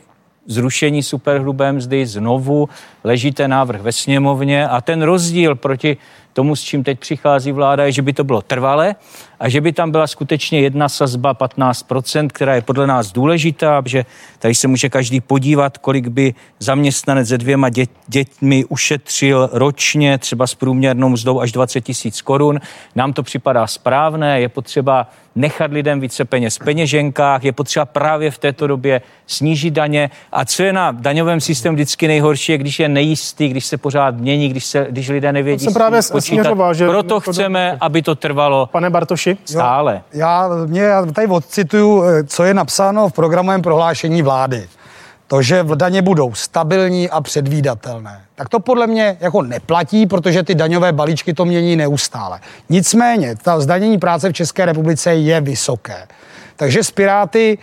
zrušení superhrubé mzdy znovu, leží ten návrh ve sněmovně a ten rozdíl proti tomu, s čím teď přichází vláda, je, že by to bylo trvalé a že by tam byla skutečně jedna sazba 15%, která je podle nás důležitá, že tady se může každý podívat, kolik by zaměstnanec se dvěma dět, dětmi ušetřil ročně, třeba s průměrnou mzdou až 20 tisíc korun. Nám to připadá správné, je potřeba nechat lidem více peněz v peněženkách, je potřeba právě v této době snížit daně. A co je na daňovém systému vždycky nejhorší, je, když je nejistý, když se pořád mění, když, se, když lidé nevědí, jsem s čím právě směřoval, že- Proto chceme, aby to trvalo pane Bartoši, stále. Já, mě, já tady odcituju, eh, co je napsáno v programovém prohlášení vlády. To, že v daně budou stabilní a předvídatelné. Tak to podle mě jako neplatí, protože ty daňové balíčky to mění neustále. Nicméně, ta zdanění práce v České republice je vysoké. Takže z Piráty,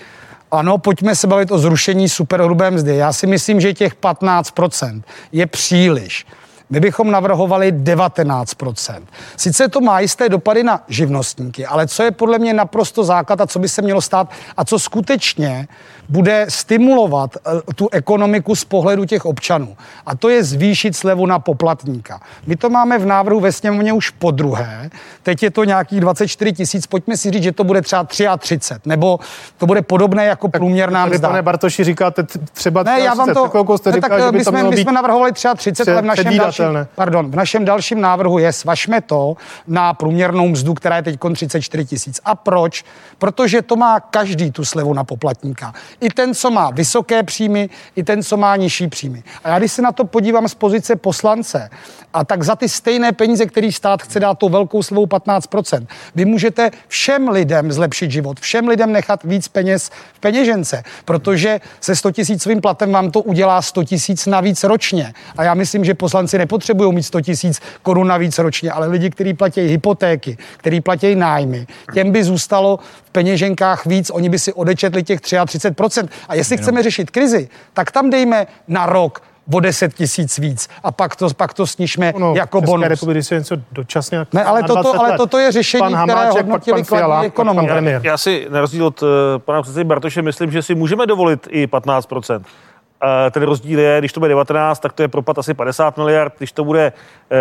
ano, pojďme se bavit o zrušení superhrubé mzdy. Já si myslím, že těch 15% je příliš. My bychom navrhovali 19%. Sice to má jisté dopady na živnostníky, ale co je podle mě naprosto základ a co by se mělo stát a co skutečně bude stimulovat eh, tu ekonomiku z pohledu těch občanů. A to je zvýšit slevu na poplatníka. My to máme v návrhu ve sněmovně už po druhé. Teď je to nějakých 24 tisíc. Pojďme si říct, že to bude třeba 33, nebo to bude podobné jako průměrná tady, mzda. pane Bartoši, říkáte třeba Ne, já vám 30. to... Ne, tak my jsme, my jsme navrhovali 33, ale v našem dalším dalším, pardon, v našem dalším návrhu je, svažme to na průměrnou mzdu, která je teď 34 tisíc. A proč? Protože to má každý tu slevu na poplatníka. I ten, co má vysoké příjmy, i ten, co má nižší příjmy. A já když se na to podívám z pozice poslance, a tak za ty stejné peníze, který stát chce dát tou velkou slevou 15%, vy můžete všem lidem zlepšit život, všem lidem nechat víc peněz v peněžence, protože se 100 tisícovým platem vám to udělá 100 tisíc navíc ročně. A já myslím, že poslanci nepotřebují mít 100 tisíc korun navíc ročně, ale lidi, kteří platí hypotéky, kteří platí nájmy, těm by zůstalo v peněženkách víc, oni by si odečetli těch 33%. A jestli chceme řešit krizi, tak tam dejme na rok o 10 tisíc víc a pak to, pak to snižme no, jako České bonus. republiky se něco dočasně. Ne, ale, toto, ale toto je řešení, pan Hamáček, které hodnotili Fiala, ekonomové. Já, já si na rozdíl od uh, pana předsedy Bartoše myslím, že si můžeme dovolit i 15 Uh, ten rozdíl je, když to bude 19, tak to je propad asi 50 miliard, když to bude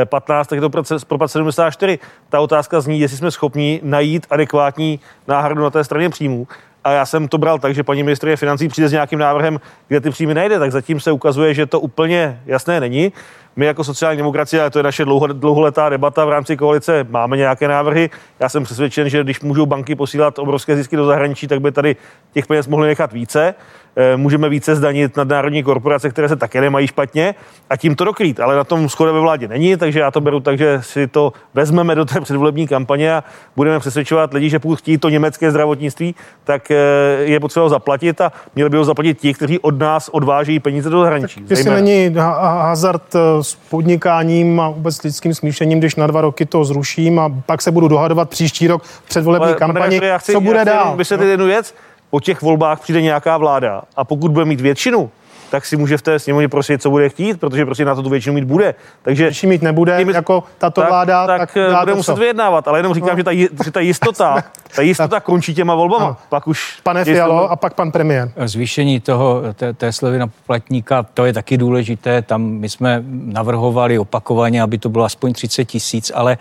15, tak je to propad 74. Ta otázka zní, jestli jsme schopni najít adekvátní náhradu na té straně příjmů a já jsem to bral tak, že paní ministrině financí přijde s nějakým návrhem, kde ty příjmy nejde, tak zatím se ukazuje, že to úplně jasné není. My jako sociální demokracie, a to je naše dlouho, dlouholetá debata v rámci koalice, máme nějaké návrhy. Já jsem přesvědčen, že když můžou banky posílat obrovské zisky do zahraničí, tak by tady těch peněz mohly nechat více. Eh, můžeme více zdanit nadnárodní korporace, které se také nemají špatně a tím to dokrýt. Ale na tom schoda ve vládě není, takže já to beru tak, že si to vezmeme do té předvolební kampaně a budeme přesvědčovat lidi, že pokud chtějí to německé zdravotnictví, tak eh, je potřeba zaplatit a měli by ho zaplatit ti, kteří od nás odváží peníze do zahraničí. Tak jestli není hazard eh, s podnikáním a vůbec lidským smíšením, když na dva roky to zruším a pak se budu dohadovat příští rok předvolební kampani, co bude dál. Vysvětlit no? jednu věc, po těch volbách přijde nějaká vláda a pokud bude mít většinu, tak si může v té sněmovně prosit, co bude chtít, protože prostě na to tu většinu mít bude. Takže když mít nebude, tím, jako tato tak, vláda, tak, tak bude muset vyjednávat. Ale jenom říkám, no. že, ta, že ta jistota, ta jistota končí těma volbama. No. Pak už Pane Fialo a pak pan premiér. Zvýšení toho, té, té slevy na poplatníka, to je taky důležité. Tam my jsme navrhovali opakovaně, aby to bylo aspoň 30 tisíc, ale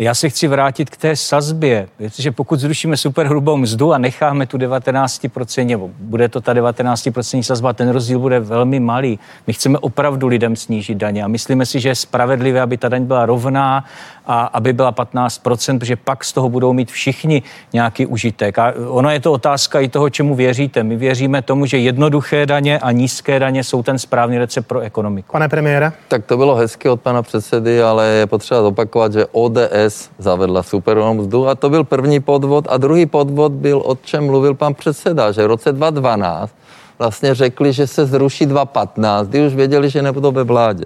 já se chci vrátit k té sazbě, protože pokud zrušíme superhrubou mzdu a necháme tu 19%, nebo bude to ta 19% sazba, ten rozdíl bude velmi malý. My chceme opravdu lidem snížit daně a myslíme si, že je spravedlivé, aby ta daň byla rovná a aby byla 15%, protože pak z toho budou mít všichni nějaký užitek. A ono je to otázka i toho, čemu věříte. My věříme tomu, že jednoduché daně a nízké daně jsou ten správný recept pro ekonomiku. Pane premiére? Tak to bylo hezky od pana předsedy, ale je potřeba zopakovat, že ODS zavedla superovou mzdu a to byl první podvod. A druhý podvod byl, o čem mluvil pan předseda, že v roce 2012 vlastně řekli, že se zruší 2015, kdy už věděli, že nebudou ve vládě.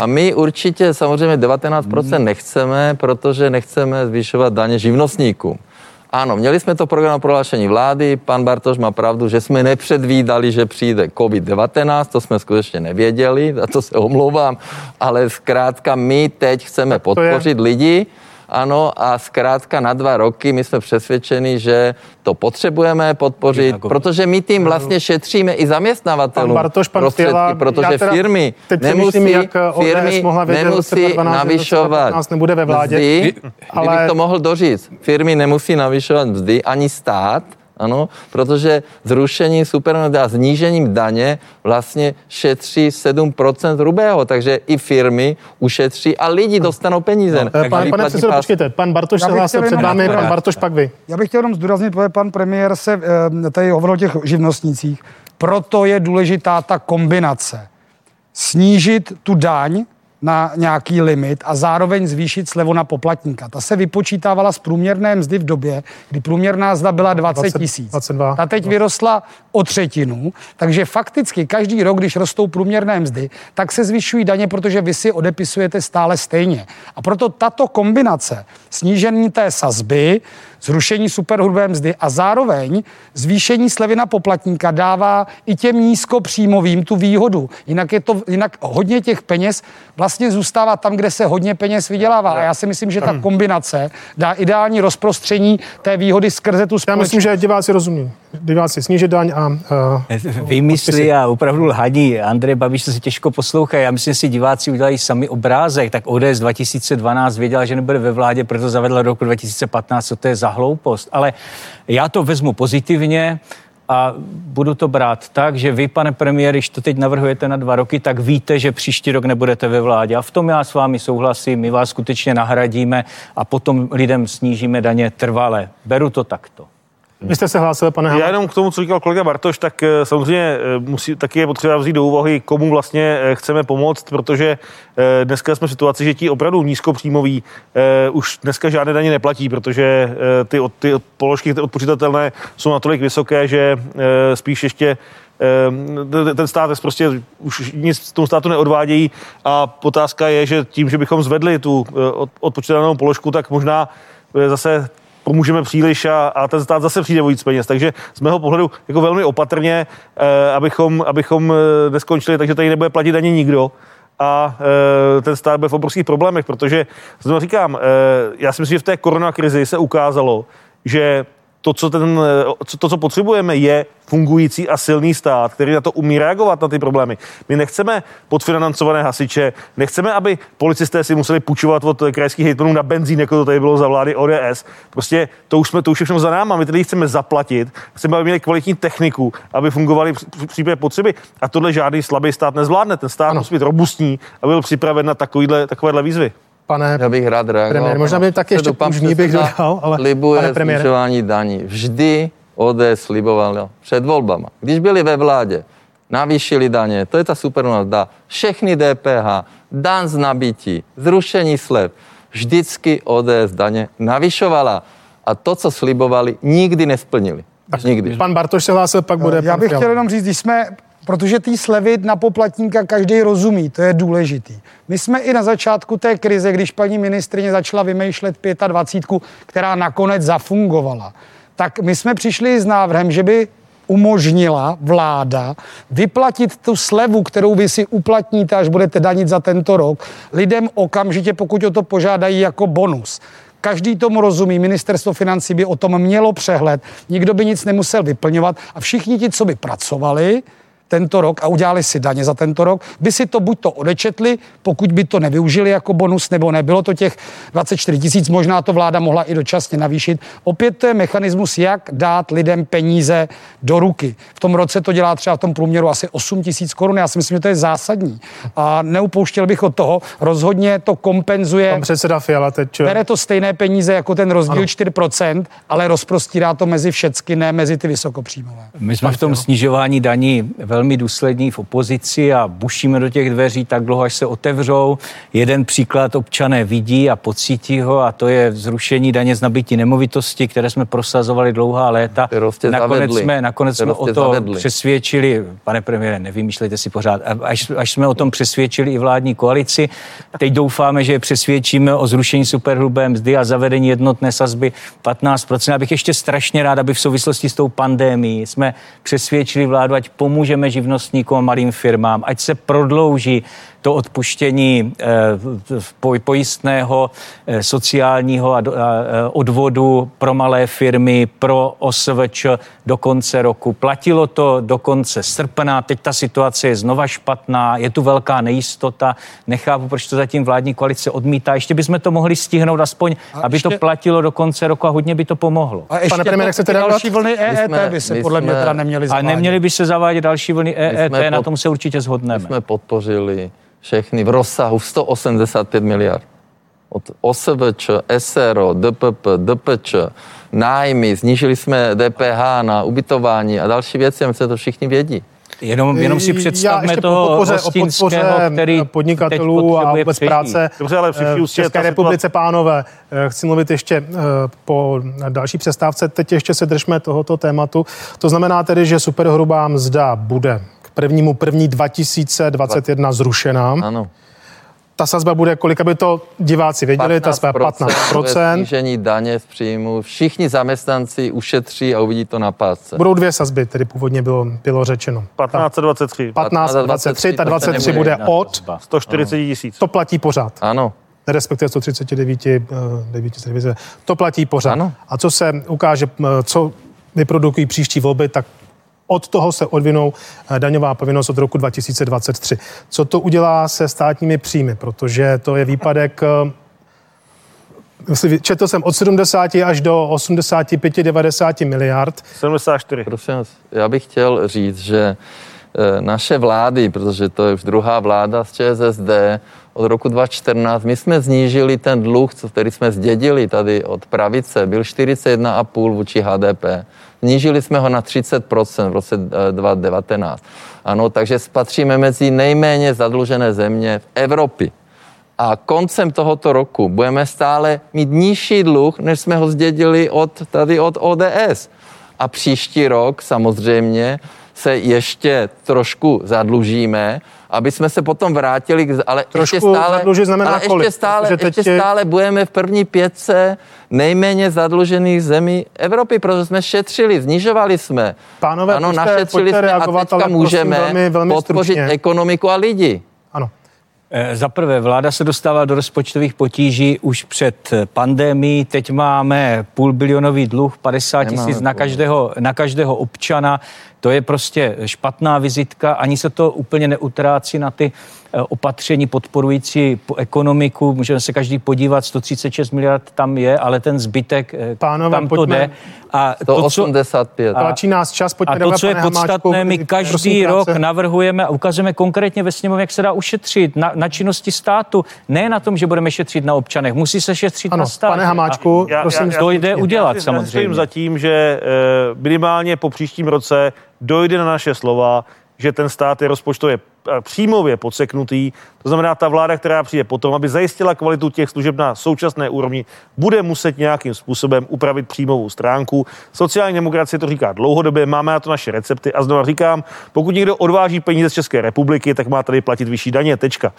A my určitě samozřejmě 19% nechceme, protože nechceme zvyšovat daně živnostníkům. Ano, měli jsme to program prohlášení vlády, pan Bartoš má pravdu, že jsme nepředvídali, že přijde COVID-19, to jsme skutečně nevěděli, za to se omlouvám, ale zkrátka my teď chceme podpořit lidi, ano, a zkrátka na dva roky my jsme přesvědčeni, že to potřebujeme podpořit, jako... protože my tím vlastně šetříme i zaměstnavatelům pan Bartoš, pan Fiala, protože firmy nemusí, jak firmy mohla vědět, nemusí navyšovat nebude ve vládě, mzdy, ale... kdybych to mohl doříct, firmy nemusí navyšovat mzdy, ani stát, ano, protože zrušením superhrubé a znížením daně vlastně šetří 7% hrubého, takže i firmy ušetří a lidi dostanou peníze. No, pan, pane předsedo, pas... počkejte, pan Bartoš se hlásil před vámi, pan Bartoš pak vy. Já bych chtěl jenom zdůraznit, protože pan premiér se eh, tady hovoril o těch živnostnících, proto je důležitá ta kombinace. Snížit tu daň, na nějaký limit a zároveň zvýšit slevu na poplatníka. Ta se vypočítávala z průměrné mzdy v době, kdy průměrná mzda byla 20 tisíc. Ta teď vyrostla o třetinu, takže fakticky každý rok, když rostou průměrné mzdy, tak se zvyšují daně, protože vy si odepisujete stále stejně. A proto tato kombinace snížení té sazby, zrušení superhrubé mzdy a zároveň zvýšení slevy na poplatníka dává i těm nízkopříjmovým tu výhodu. Jinak, je to, jinak hodně těch peněz vlastně zůstává tam, kde se hodně peněz vydělává. A já si myslím, že ta kombinace dá ideální rozprostření té výhody skrze tu společnost. Já myslím, že diváci rozumí. Diváci snížit daň a... Uh, Vymyslí a opravdu lhaní. Andrej Babiš to si těžko poslouchá. Já myslím, že si diváci udělají sami obrázek. Tak ODS 2012 věděla, že nebude ve vládě, proto zavedla roku 2015, co to je za hloupost. Ale já to vezmu pozitivně a budu to brát tak, že vy, pane premiér, když to teď navrhujete na dva roky, tak víte, že příští rok nebudete ve vládě. A v tom já s vámi souhlasím, my vás skutečně nahradíme a potom lidem snížíme daně trvale. Beru to takto. Vy jste se hlásil, pane Já jenom k tomu, co říkal kolega Bartoš, tak eh, samozřejmě eh, musí, taky je potřeba vzít do úvahy, komu vlastně eh, chceme pomoct, protože dneska jsme v situaci, že ti opravdu nízkopříjmoví už dneska žádné daně neplatí, protože ty, ty položky odpočítatelné jsou natolik vysoké, že spíš ještě ten stát prostě už nic tomu státu neodvádějí. A otázka je, že tím, že bychom zvedli tu odpočítatelnou položku, tak možná zase pomůžeme příliš a, a ten stát zase přijde o víc peněz. Takže z mého pohledu jako velmi opatrně, eh, abychom, abychom eh, neskončili, takže tady nebude platit ani nikdo a e, ten stát bude v obrovských problémech, protože znovu říkám, e, já si myslím, že v té koronakrizi se ukázalo, že to, co, ten, to, co potřebujeme, je fungující a silný stát, který na to umí reagovat na ty problémy. My nechceme podfinancované hasiče, nechceme, aby policisté si museli půjčovat od krajských hejtmanů na benzín, jako to tady bylo za vlády ODS. Prostě to už jsme to už všechno za náma. My tedy chceme zaplatit, chceme, aby měli kvalitní techniku, aby fungovali v případě potřeby. A tohle žádný slabý stát nezvládne. Ten stát ano. musí být robustní a byl připraven na takovýhle, takovéhle výzvy pane Já bych rád reagoval. Premiér, možná by taky ještě půžní bych dodal, ale slibuje pane premiére. snižování daní. Vždy ODS sliboval před volbama. Když byli ve vládě, navýšili daně, to je ta supernost, dá všechny DPH, dan z nabití, zrušení slev, vždycky ODS daně navyšovala. A to, co slibovali, nikdy nesplnili. Tak nikdy. Pan Bartoš se hlásil, pak bude. Já bych chtěl jenom říct, když jsme protože ty slevy na poplatníka každý rozumí, to je důležitý. My jsme i na začátku té krize, když paní ministrině začala vymýšlet 25, která nakonec zafungovala, tak my jsme přišli s návrhem, že by umožnila vláda vyplatit tu slevu, kterou vy si uplatníte, až budete danit za tento rok, lidem okamžitě, pokud o to požádají jako bonus. Každý tomu rozumí, ministerstvo financí by o tom mělo přehled, nikdo by nic nemusel vyplňovat a všichni ti, co by pracovali, tento rok a udělali si daně za tento rok, by si to buď to odečetli, pokud by to nevyužili jako bonus, nebo nebylo to těch 24 tisíc, možná to vláda mohla i dočasně navýšit. Opět to je mechanismus, jak dát lidem peníze do ruky. V tom roce to dělá třeba v tom průměru asi 8 tisíc korun. Já si myslím, že to je zásadní. A neupouštěl bych od toho. Rozhodně to kompenzuje. Pan předseda Fiala teď. Bere to stejné peníze jako ten rozdíl ano. 4%, ale rozprostírá to mezi všecky, ne mezi ty vysokopříjmové. My jsme v tom snižování daní velmi důslední v opozici a bušíme do těch dveří tak dlouho, až se otevřou. Jeden příklad občané vidí a pocítí ho a to je zrušení daně z nabití nemovitosti, které jsme prosazovali dlouhá léta. Nakonec jsme, nakonec jsme o to zavedli. přesvědčili, pane premiére, nevymýšlejte si pořád, až, až jsme o tom přesvědčili i vládní koalici. Teď doufáme, že přesvědčíme o zrušení superhrubé mzdy a zavedení jednotné sazby 15%. Abych ještě strašně rád, aby v souvislosti s tou pandémií jsme přesvědčili vládu, ať pomůžeme pomůžeme živnostníkům a malým firmám, ať se prodlouží to odpuštění eh, pojistného eh, sociálního a eh, odvodu pro malé firmy, pro OSVČ do konce roku. Platilo to do konce srpna, teď ta situace je znova špatná, je tu velká nejistota, nechápu, proč to zatím vládní koalice odmítá. Ještě bychom to mohli stihnout aspoň, a aby ještě... to platilo do konce roku a hodně by to pomohlo. A ještě Pane premiére, chcete další vlny EET jsme, by se podle jsme, mě teda neměly zavádět. A neměly by se zavádět další vlny EET, na tom se určitě shodneme. My jsme podpořili všechny v rozsahu 185 miliard. Od OSVČ, SRO, DPP, DPČ, nájmy, snížili jsme DPH na ubytování a další věci, a myslím, to všichni vědí. Jenom, jenom si představme toho podpoře, hostinského, který podnikatelů a vůbec práce Dobře, ale v České republice, pánové. Eh, chci mluvit ještě eh, po další přestávce. Teď ještě se držme tohoto tématu. To znamená tedy, že superhrubá mzda bude prvnímu první 2021 zrušená. Ano. Ta sazba bude, kolika by to diváci věděli, ta sazba 15%. Snížení daně z příjmu, všichni zaměstnanci ušetří a uvidí to na pásce. Budou dvě sazby, tedy původně bylo, bylo řečeno. 15 a 23. 15 a 23, ta 23 bude od 140 tisíc. To platí pořád. Ano respektive 139 9, To platí pořád. Ano. A co se ukáže, co vyprodukují příští volby, tak od toho se odvinou eh, daňová povinnost od roku 2023. Co to udělá se státními příjmy? Protože to je výpadek eh, četl jsem od 70 až do 85-90 miliard. 74. Prosím vás, já bych chtěl říct, že eh, naše vlády, protože to je už druhá vláda z ČSSD, od roku 2014, my jsme znížili ten dluh, který jsme zdědili tady od pravice, byl 41,5 vůči HDP. Znížili jsme ho na 30% v roce 2019. Eh, ano, takže spatříme mezi nejméně zadlužené země v Evropě. A koncem tohoto roku budeme stále mít nižší dluh, než jsme ho zdědili od, tady od ODS. A příští rok samozřejmě se ještě trošku zadlužíme, aby jsme se potom vrátili, ale Trošku ještě stále, znamená ale kolik? ještě stále, ještě stále budeme v první pětce nejméně zadlužených zemí Evropy, protože jsme šetřili, znižovali jsme. Pánové, ano, pojďte, našetřili pojďte jsme reagovat, a teďka ale můžeme velmi, velmi podpořit stručně. ekonomiku a lidi. Ano. Eh, za prvé, vláda se dostává do rozpočtových potíží už před pandemí. Teď máme půl bilionový dluh, 50 tisíc na každého, na každého občana. To je prostě špatná vizitka, ani se to úplně neutrácí na ty opatření podporující ekonomiku. Můžeme se každý podívat, 136 miliard tam je, ale ten zbytek eh, Pánové, tam to jde. A to, 85. Tlačí nás čas, pojďme a to, co je podstatné, my každý prosím, rok krátce. navrhujeme a ukazujeme konkrétně ve sněmovně, jak se dá ušetřit na, na činnosti státu. Ne na tom, že budeme šetřit na občanech. Musí se šetřit Ano, na státě. pane Hamáčku, Já- prosím, já- to jde udělat já samozřejmě. Já za tím, že eh, minimálně po příštím roce dojde na naše slova, že ten stát je rozpočtově eh, příjmově podseknutý. To znamená, ta vláda, která přijde potom, aby zajistila kvalitu těch služeb na současné úrovni, bude muset nějakým způsobem upravit příjmovou stránku. Sociální demokracie to říká dlouhodobě, máme na to naše recepty a znovu říkám, pokud někdo odváží peníze z České republiky, tak má tady platit vyšší daně. Tečka.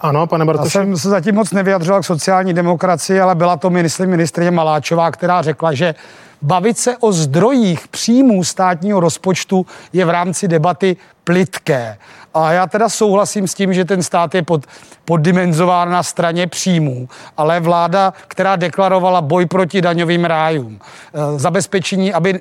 Ano, pane Já Bartoši. jsem se zatím moc nevyjadřoval k sociální demokracii, ale byla to, myslím, ministrině Maláčová, která řekla, že bavit se o zdrojích příjmů státního rozpočtu je v rámci debaty plitké. A já teda souhlasím s tím, že ten stát je pod, poddimenzován na straně příjmů, ale vláda, která deklarovala boj proti daňovým rájům, eh, zabezpečení, aby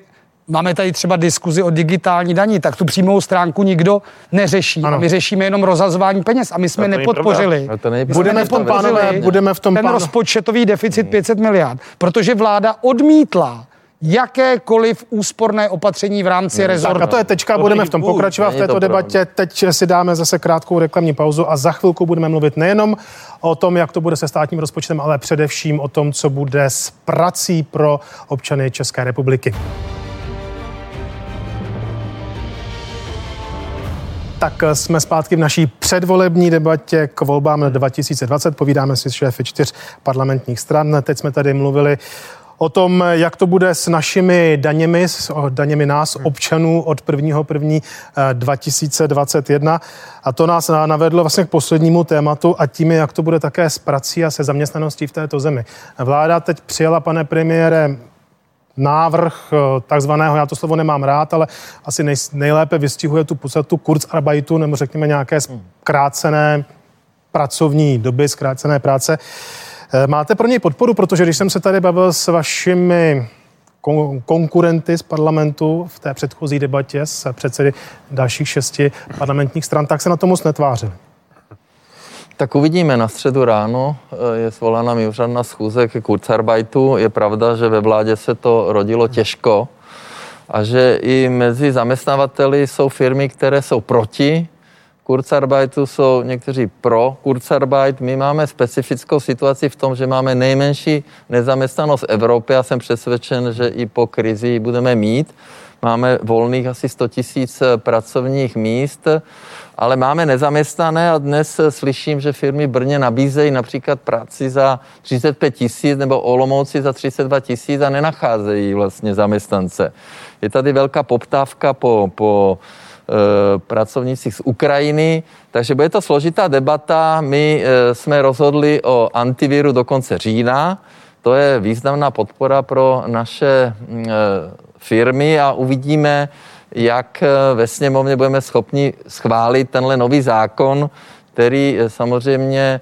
Máme tady třeba diskuzi o digitální daní, tak tu přímou stránku nikdo neřeší. Ano. My řešíme jenom rozhazování peněz a my jsme to nepodpořili. To My jsme Budeme v tom, nepodpořili pánové, budeme v tom, ten pánové. rozpočtový deficit 500 miliard, protože vláda odmítla jakékoliv úsporné opatření v rámci rezortu. Tak a to je tečka, budeme v tom pokračovat v to této pravda. debatě. Teď si dáme zase krátkou reklamní pauzu a za chvilku budeme mluvit nejenom o tom, jak to bude se státním rozpočtem, ale především o tom, co bude s prací pro občany České republiky. Tak eh, jsme zpátky v naší předvolební debatě k volbám 2020. Povídáme si s šéfy čtyř parlamentních stran. Teď jsme tady mluvili o tom, jak to bude s našimi daněmi, s daněmi nás, občanů od 1. 1. 2021. A to nás na- navedlo vlastně k poslednímu tématu a tím, je, jak to bude také s prací a se zaměstnaností v této zemi. Vláda teď přijala, pane premiére, návrh eh, takzvaného, já to slovo nemám rád, ale asi nej, nejlépe vystihuje tu podstatu Kurzarbeitu, nebo řekněme nějaké zkrácené pracovní doby, zkrácené práce. Eh, Máte pro něj podporu, protože když jsem se tady bavil s vašimi kon- konkurenty z parlamentu v té předchozí debatě s předsedy dalších šesti parlamentních stran, tak se na to moc netvářili. Tak uvidíme na středu ráno. eh, Je svolána mimořádná schůze ke Kurzarbeitu. Je pravda, že ve vládě se to rodilo těžko a že i mezi zaměstnavateli jsou firmy, které jsou proti Kurzarbeitu, jsou někteří pro Kurzarbeit. My máme specifickou situaci v tom, že máme nejmenší nezaměstnanost v Evropě a jsem přesvědčen, že i po krizi budeme mít. Máme volných asi 100 tisíc pracovních míst, ale máme nezaměstnané a dnes slyším, že firmy Brně nabízejí například práci za 35 tisíc nebo Olomouci za 32 tisíc a nenacházejí vlastně zaměstnance. Je tady velká poptávka po, po eh, pracovnících z Ukrajiny, takže bude to složitá debata. My eh, jsme rozhodli o antiviru do konce října. To je významná podpora pro naše mm, eh, firmy a uvidíme, jak eh, ve sněmovně budeme schopni schválit tenhle nový zákon, který eh, samozřejmě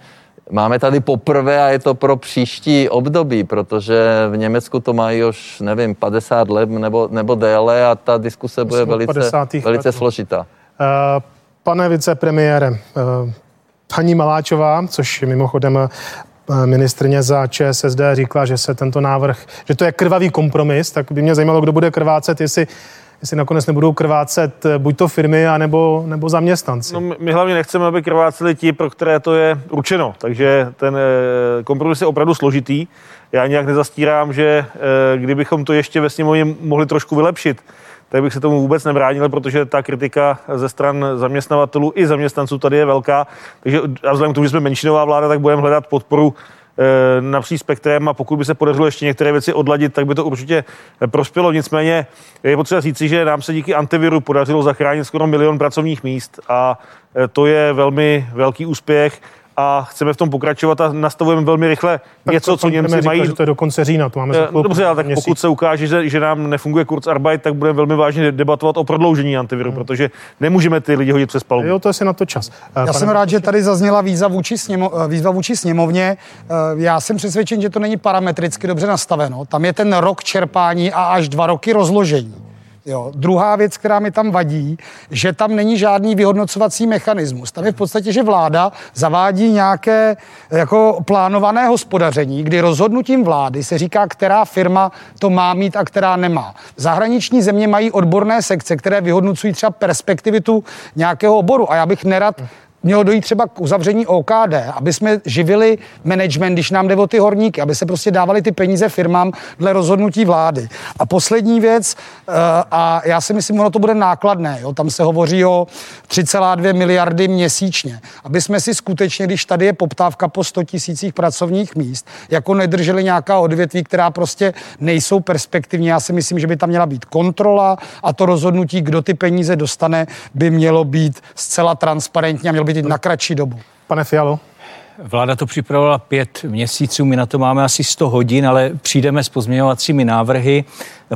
máme tady poprvé a je to pro příští období, protože v Německu to mají už, nevím, 50 let nebo, nebo déle a ta diskuse bude velice, 50. velice složitá. Eh, Pane vicepremiére, eh, paní Maláčová, což mimochodem ministrně za ČSSD říkala, že se tento návrh, že to je krvavý kompromis, tak by mě zajímalo, kdo bude krvácet, jestli jestli nakonec nebudou krvácet eh, buď to firmy, anebo, nebo zaměstnanci. No, my hlavně nechceme, aby krváceli ti, pro které to je určeno. Takže ten eh, kompromis je opravdu složitý. Já nějak nezastírám, že eh, kdybychom to ještě ve sněmovně mohli trošku vylepšit, tak bych se tomu vůbec nebránil, protože ta kritika ze stran zaměstnavatelů i zaměstnanců tady je velká. Takže a vzhledem k tomu, že jsme menšinová vláda, tak budeme hledat podporu Eh, napříč spektrem a pokud by se podařilo ještě některé věci odladit, tak by to určitě prospělo. Nicméně je potřeba říci, že nám se díky antiviru podařilo zachránit skoro milion pracovních míst a eh, to je velmi velký úspěch a chceme v tom pokračovat a nastavujeme velmi rychle tak něco, co Němci říká, mají. Že to je do konce října, to máme uh, Dobře, ale tak měsíc. pokud se ukáže, že, že nám nefunguje Kurzarbeit, tak budeme velmi vážně debatovat o prodloužení antiviru, hmm. protože nemůžeme ty lidi hodit přes palubu. Jo, to je si na to čas. Já Pane jsem rád, že tady zazněla výzva vůči, sněmo, eh, výzva vůči sněmovně. Eh, já jsem přesvědčen, že to není parametricky dobře nastaveno. Tam je ten rok čerpání a až dva roky rozložení. Jo. Druhá věc, která mi tam vadí, že tam není žádný vyhodnocovací mechanismus. Tam je v podstatě, že vláda zavádí nějaké jako plánované hospodaření, kdy rozhodnutím vlády se říká, která firma to má mít a která nemá. Zahraniční země mají odborné sekce, které vyhodnocují třeba perspektivitu nějakého oboru. A já bych nerad mělo dojít třeba k uzavření OKD, aby jsme živili management, když nám jde o ty horníky, aby se prostě dávali ty peníze firmám dle rozhodnutí vlády. A poslední věc, eh, a já si myslím, ono to bude nákladné, jo, tam se hovoří o 3,2 miliardy měsíčně, aby jsme si skutečně, když tady je poptávka po 100 tisících pracovních míst, jako nedrželi nějaká odvětví, která prostě nejsou perspektivní. Já si myslím, že by tam měla být kontrola a to rozhodnutí, kdo ty peníze dostane, by mělo být zcela transparentní a mělo být být na kratší dobu. Pane Fialo? Vláda to připravovala pět měsíců, my na to máme asi 100 hodin, ale přijdeme s pozměňovacími návrhy.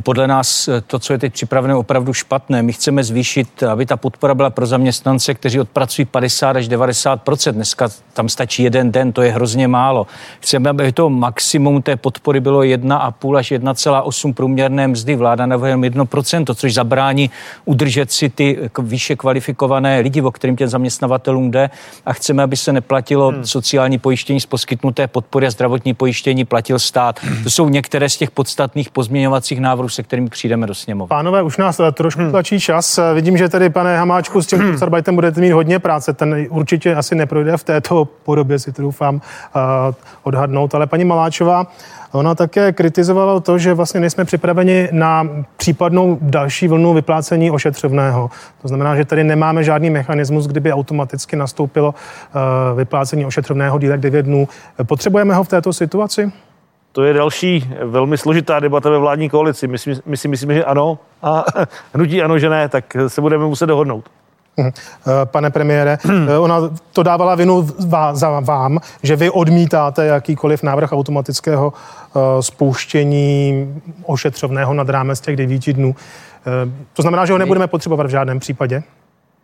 Podle nás to, co je teď připraveno, je opravdu špatné. My chceme zvýšit, aby ta podpora byla pro zaměstnance, kteří odpracují 50 až 90% Dneska tam stačí jeden den, to je hrozně málo. Chceme, aby to maximum té podpory bylo 1,5 až 1,8 průměrné mzdy. Vláda navrhuje 1% což zabrání udržet si ty výše kvalifikované lidi, o kterým těm zaměstnavatelům jde. A chceme, aby se neplatilo hmm. sociální pojištění z poskytnuté podpory a zdravotní pojištění platil stát. To jsou některé z těch podstatných pozměňovacích návrhů návrhu, se kterými přijdeme do sněmovny. Pánové, už nás eh, trošku hmm. tlačí čas. Eh, vidím, že tady, pane Hamáčku, s tím hmm. Kurzarbeitem budete mít hodně práce. Ten určitě asi neprojde v této podobě, si to doufám uh, odhadnout. Ale paní Maláčová, Ona také kritizovala to, že vlastně nejsme připraveni na případnou další vlnu vyplácení ošetřovného. To znamená, že tady nemáme žádný mechanismus, kdyby automaticky nastoupilo uh, vyplácení ošetřovného dílek 9 dnů. Potřebujeme ho v této situaci? To je další velmi složitá debata ve vládní koalici. My si, my si myslíme, že ano a hnutí ano, že ne, tak se budeme muset dohodnout. Mhm. Eh, pane premiére, eh, ona to dávala vinu za vám, že vy odmítáte jakýkoliv návrh automatického eh, spouštění ošetřovného nad rámec těch devíti dnů. To znamená, že ho nebudeme potřebovat v žádném případě?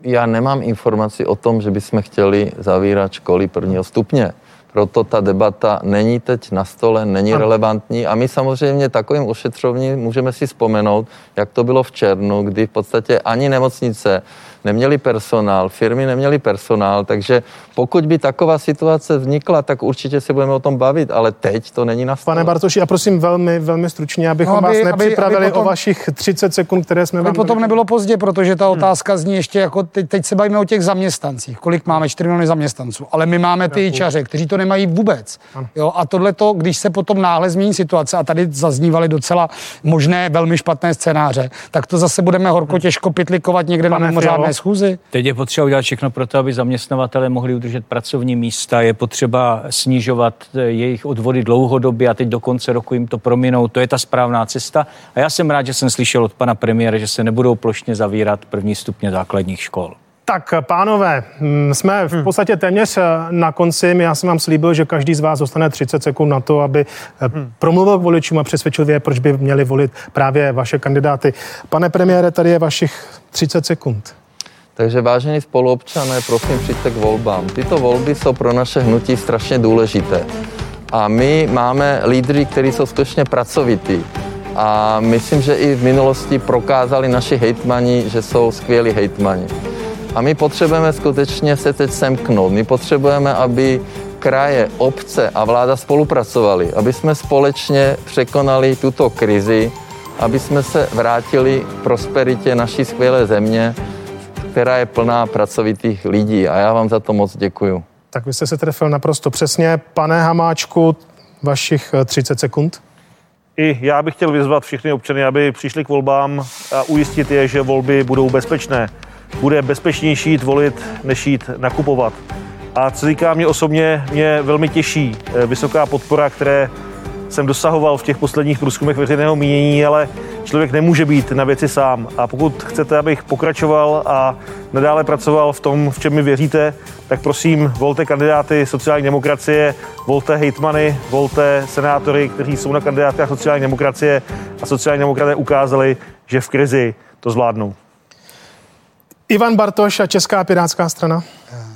Já nemám informaci o tom, že bychom chtěli zavírat školy prvního stupně. Proto ta debata není teď na stole, není ano. relevantní a my samozřejmě takovým ošetřovním můžeme si vzpomenout, jak to bylo v červnu, kdy v podstatě ani nemocnice neměli personál, firmy neměly personál, takže pokud by taková situace vznikla, tak určitě se budeme o tom bavit, ale teď to není na stole. Pane Bartoši, a prosím velmi, velmi stručně, abychom no, aby, vás nepřipravili aby, aby potom, o vašich 30 sekund, které jsme aby vám... potom nebylo pozdě, protože ta hmm. otázka hmm. zní ještě jako, teď, teď se bavíme o těch zaměstnancích, kolik máme, 4 miliony zaměstnanců, ale my máme ty čaře, kteří to nemají vůbec. Jo, a tohle to, když se potom náhle změní situace, a tady zaznívaly docela možné velmi špatné scénáře, tak to zase budeme horko hmm. těžko pitlikovat někde Pane na mimořádné schůzi. Teď je potřeba udělat všechno pro to, aby zaměstnavatele mohli udržet pracovní místa. Je potřeba snižovat eh, jejich odvody dlouhodobě a teď do konce roku jim to prominou. To je ta správná cesta. A já jsem rád, že jsem slyšel od pana premiéra, že se nebudou plošně zavírat první stupně základních škol. Tak, pánové, mm, jsme v hmm. podstatě téměř eh, na konci. Já jsem vám slíbil, že každý z vás dostane 30 sekund na to, aby eh, hmm. promluvil k voličům a přesvědčil je, proč by měli volit právě vaše kandidáty. Pane premiére, tady je vašich 30 sekund. Takže vážení spoluobčané, prosím, přijďte k volbám. Tyto volby jsou pro naše hnutí strašně důležité. A my máme lídry, kteří jsou skutečně pracovití. A myslím, že i v minulosti prokázali naši hejtmani, že jsou skvělí hejtmani. A my potřebujeme skutečně se teď semknout. My potřebujeme, aby kraje, obce a vláda spolupracovali, aby jsme společně překonali tuto krizi, aby jsme se vrátili k prosperitě naší skvělé země, která je plná pracovitých lidí. A já vám za to moc děkuju. Tak vy jste se trefil naprosto přesně. Pane Hamáčku, vašich 30 sekund. I já bych chtěl vyzvat všechny občany, aby přišli k volbám a ujistit je, že volby budou bezpečné. Bude bezpečnější jít volit, než jít nakupovat. A co říká mě osobně, mě velmi těší eh, vysoká podpora, které jsem dosahoval v těch posledních průzkumech veřejného mínění, ale člověk nemůže být na věci sám. A pokud chcete, abych pokračoval a nadále pracoval v tom, v čem mi věříte, tak prosím, volte kandidáty sociální demokracie, volte hejtmany, volte senátory, kteří jsou na kandidátkách sociální demokracie a sociální demokraté ukázali, že v krizi to zvládnou. Ivan Bartoš a Česká pirátská strana.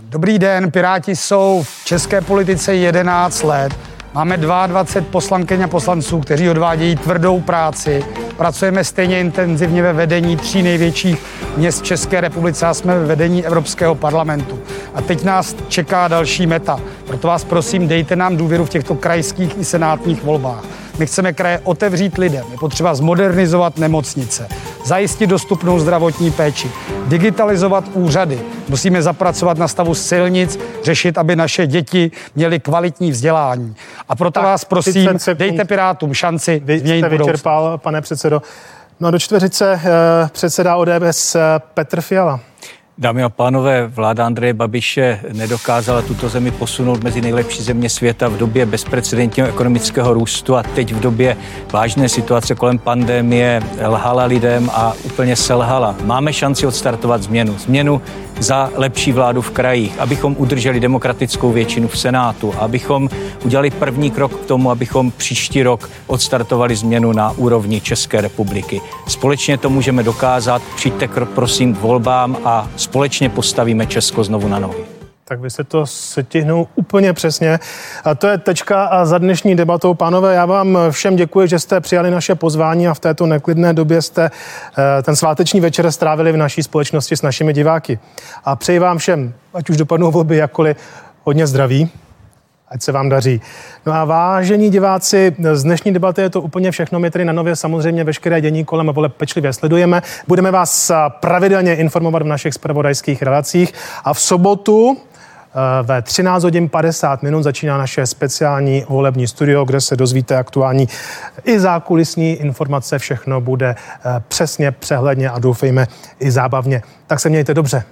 Dobrý den, Piráti jsou v české politice 11 let. Máme 22 poslankyň a poslanců, kteří odvádějí tvrdou práci. Pracujeme stejně intenzivně ve vedení tří největších měst České republice a jsme ve vedení Evropského parlamentu. A teď nás čeká další meta. Proto vás prosím, dejte nám důvěru v těchto krajských i senátních volbách. My chceme kraje otevřít lidem. Je potřeba zmodernizovat nemocnice, zajistit dostupnou zdravotní péči, digitalizovat úřady. Musíme zapracovat na stavu silnic, řešit, aby naše děti měly kvalitní vzdělání. A proto tak, vás prosím, dejte Pirátům šanci Vy jste vyčerpal, pane předsedo. No a do čtveřice eh, předseda ODS eh, Petr Fiala. Dámy a pánové, vláda Andreje Babiše nedokázala tuto zemi posunout mezi nejlepší země světa v době bezprecedentního ekonomického růstu a teď v době vážné situace kolem pandemie lhala lidem a úplně selhala. Máme šanci odstartovat změnu. Změnu za lepší vládu v krajích, abychom udrželi demokratickou většinu v Senátu, abychom udělali první krok k tomu, abychom příští rok odstartovali změnu na úrovni České republiky. Společně to můžeme dokázat. Přijďte prosím k volbám a společně postavíme Česko znovu na nohy. Tak vy se to setihnou úplně přesně. A to je tečka a za dnešní debatou. Pánové, já vám všem děkuji, že jste přijali naše pozvání a v této neklidné době jste eh, ten sváteční večer strávili v naší společnosti s našimi diváky. A přeji vám všem, ať už dopadnou volby jakkoliv, hodně zdraví, ať se vám daří. No a vážení diváci, z dnešní debaty je to úplně všechno. My tedy na nově samozřejmě veškeré dění kolem vole pečlivě sledujeme. Budeme vás pravidelně informovat v našich spravodajských relacích a v sobotu Eh, ve 13 hodin 50 minut začíná naše speciální volební studio, kde se dozvíte aktuální i zákulisní informace. Všechno bude eh, přesně, přehledně a doufejme i zábavně. Tak se mějte dobře.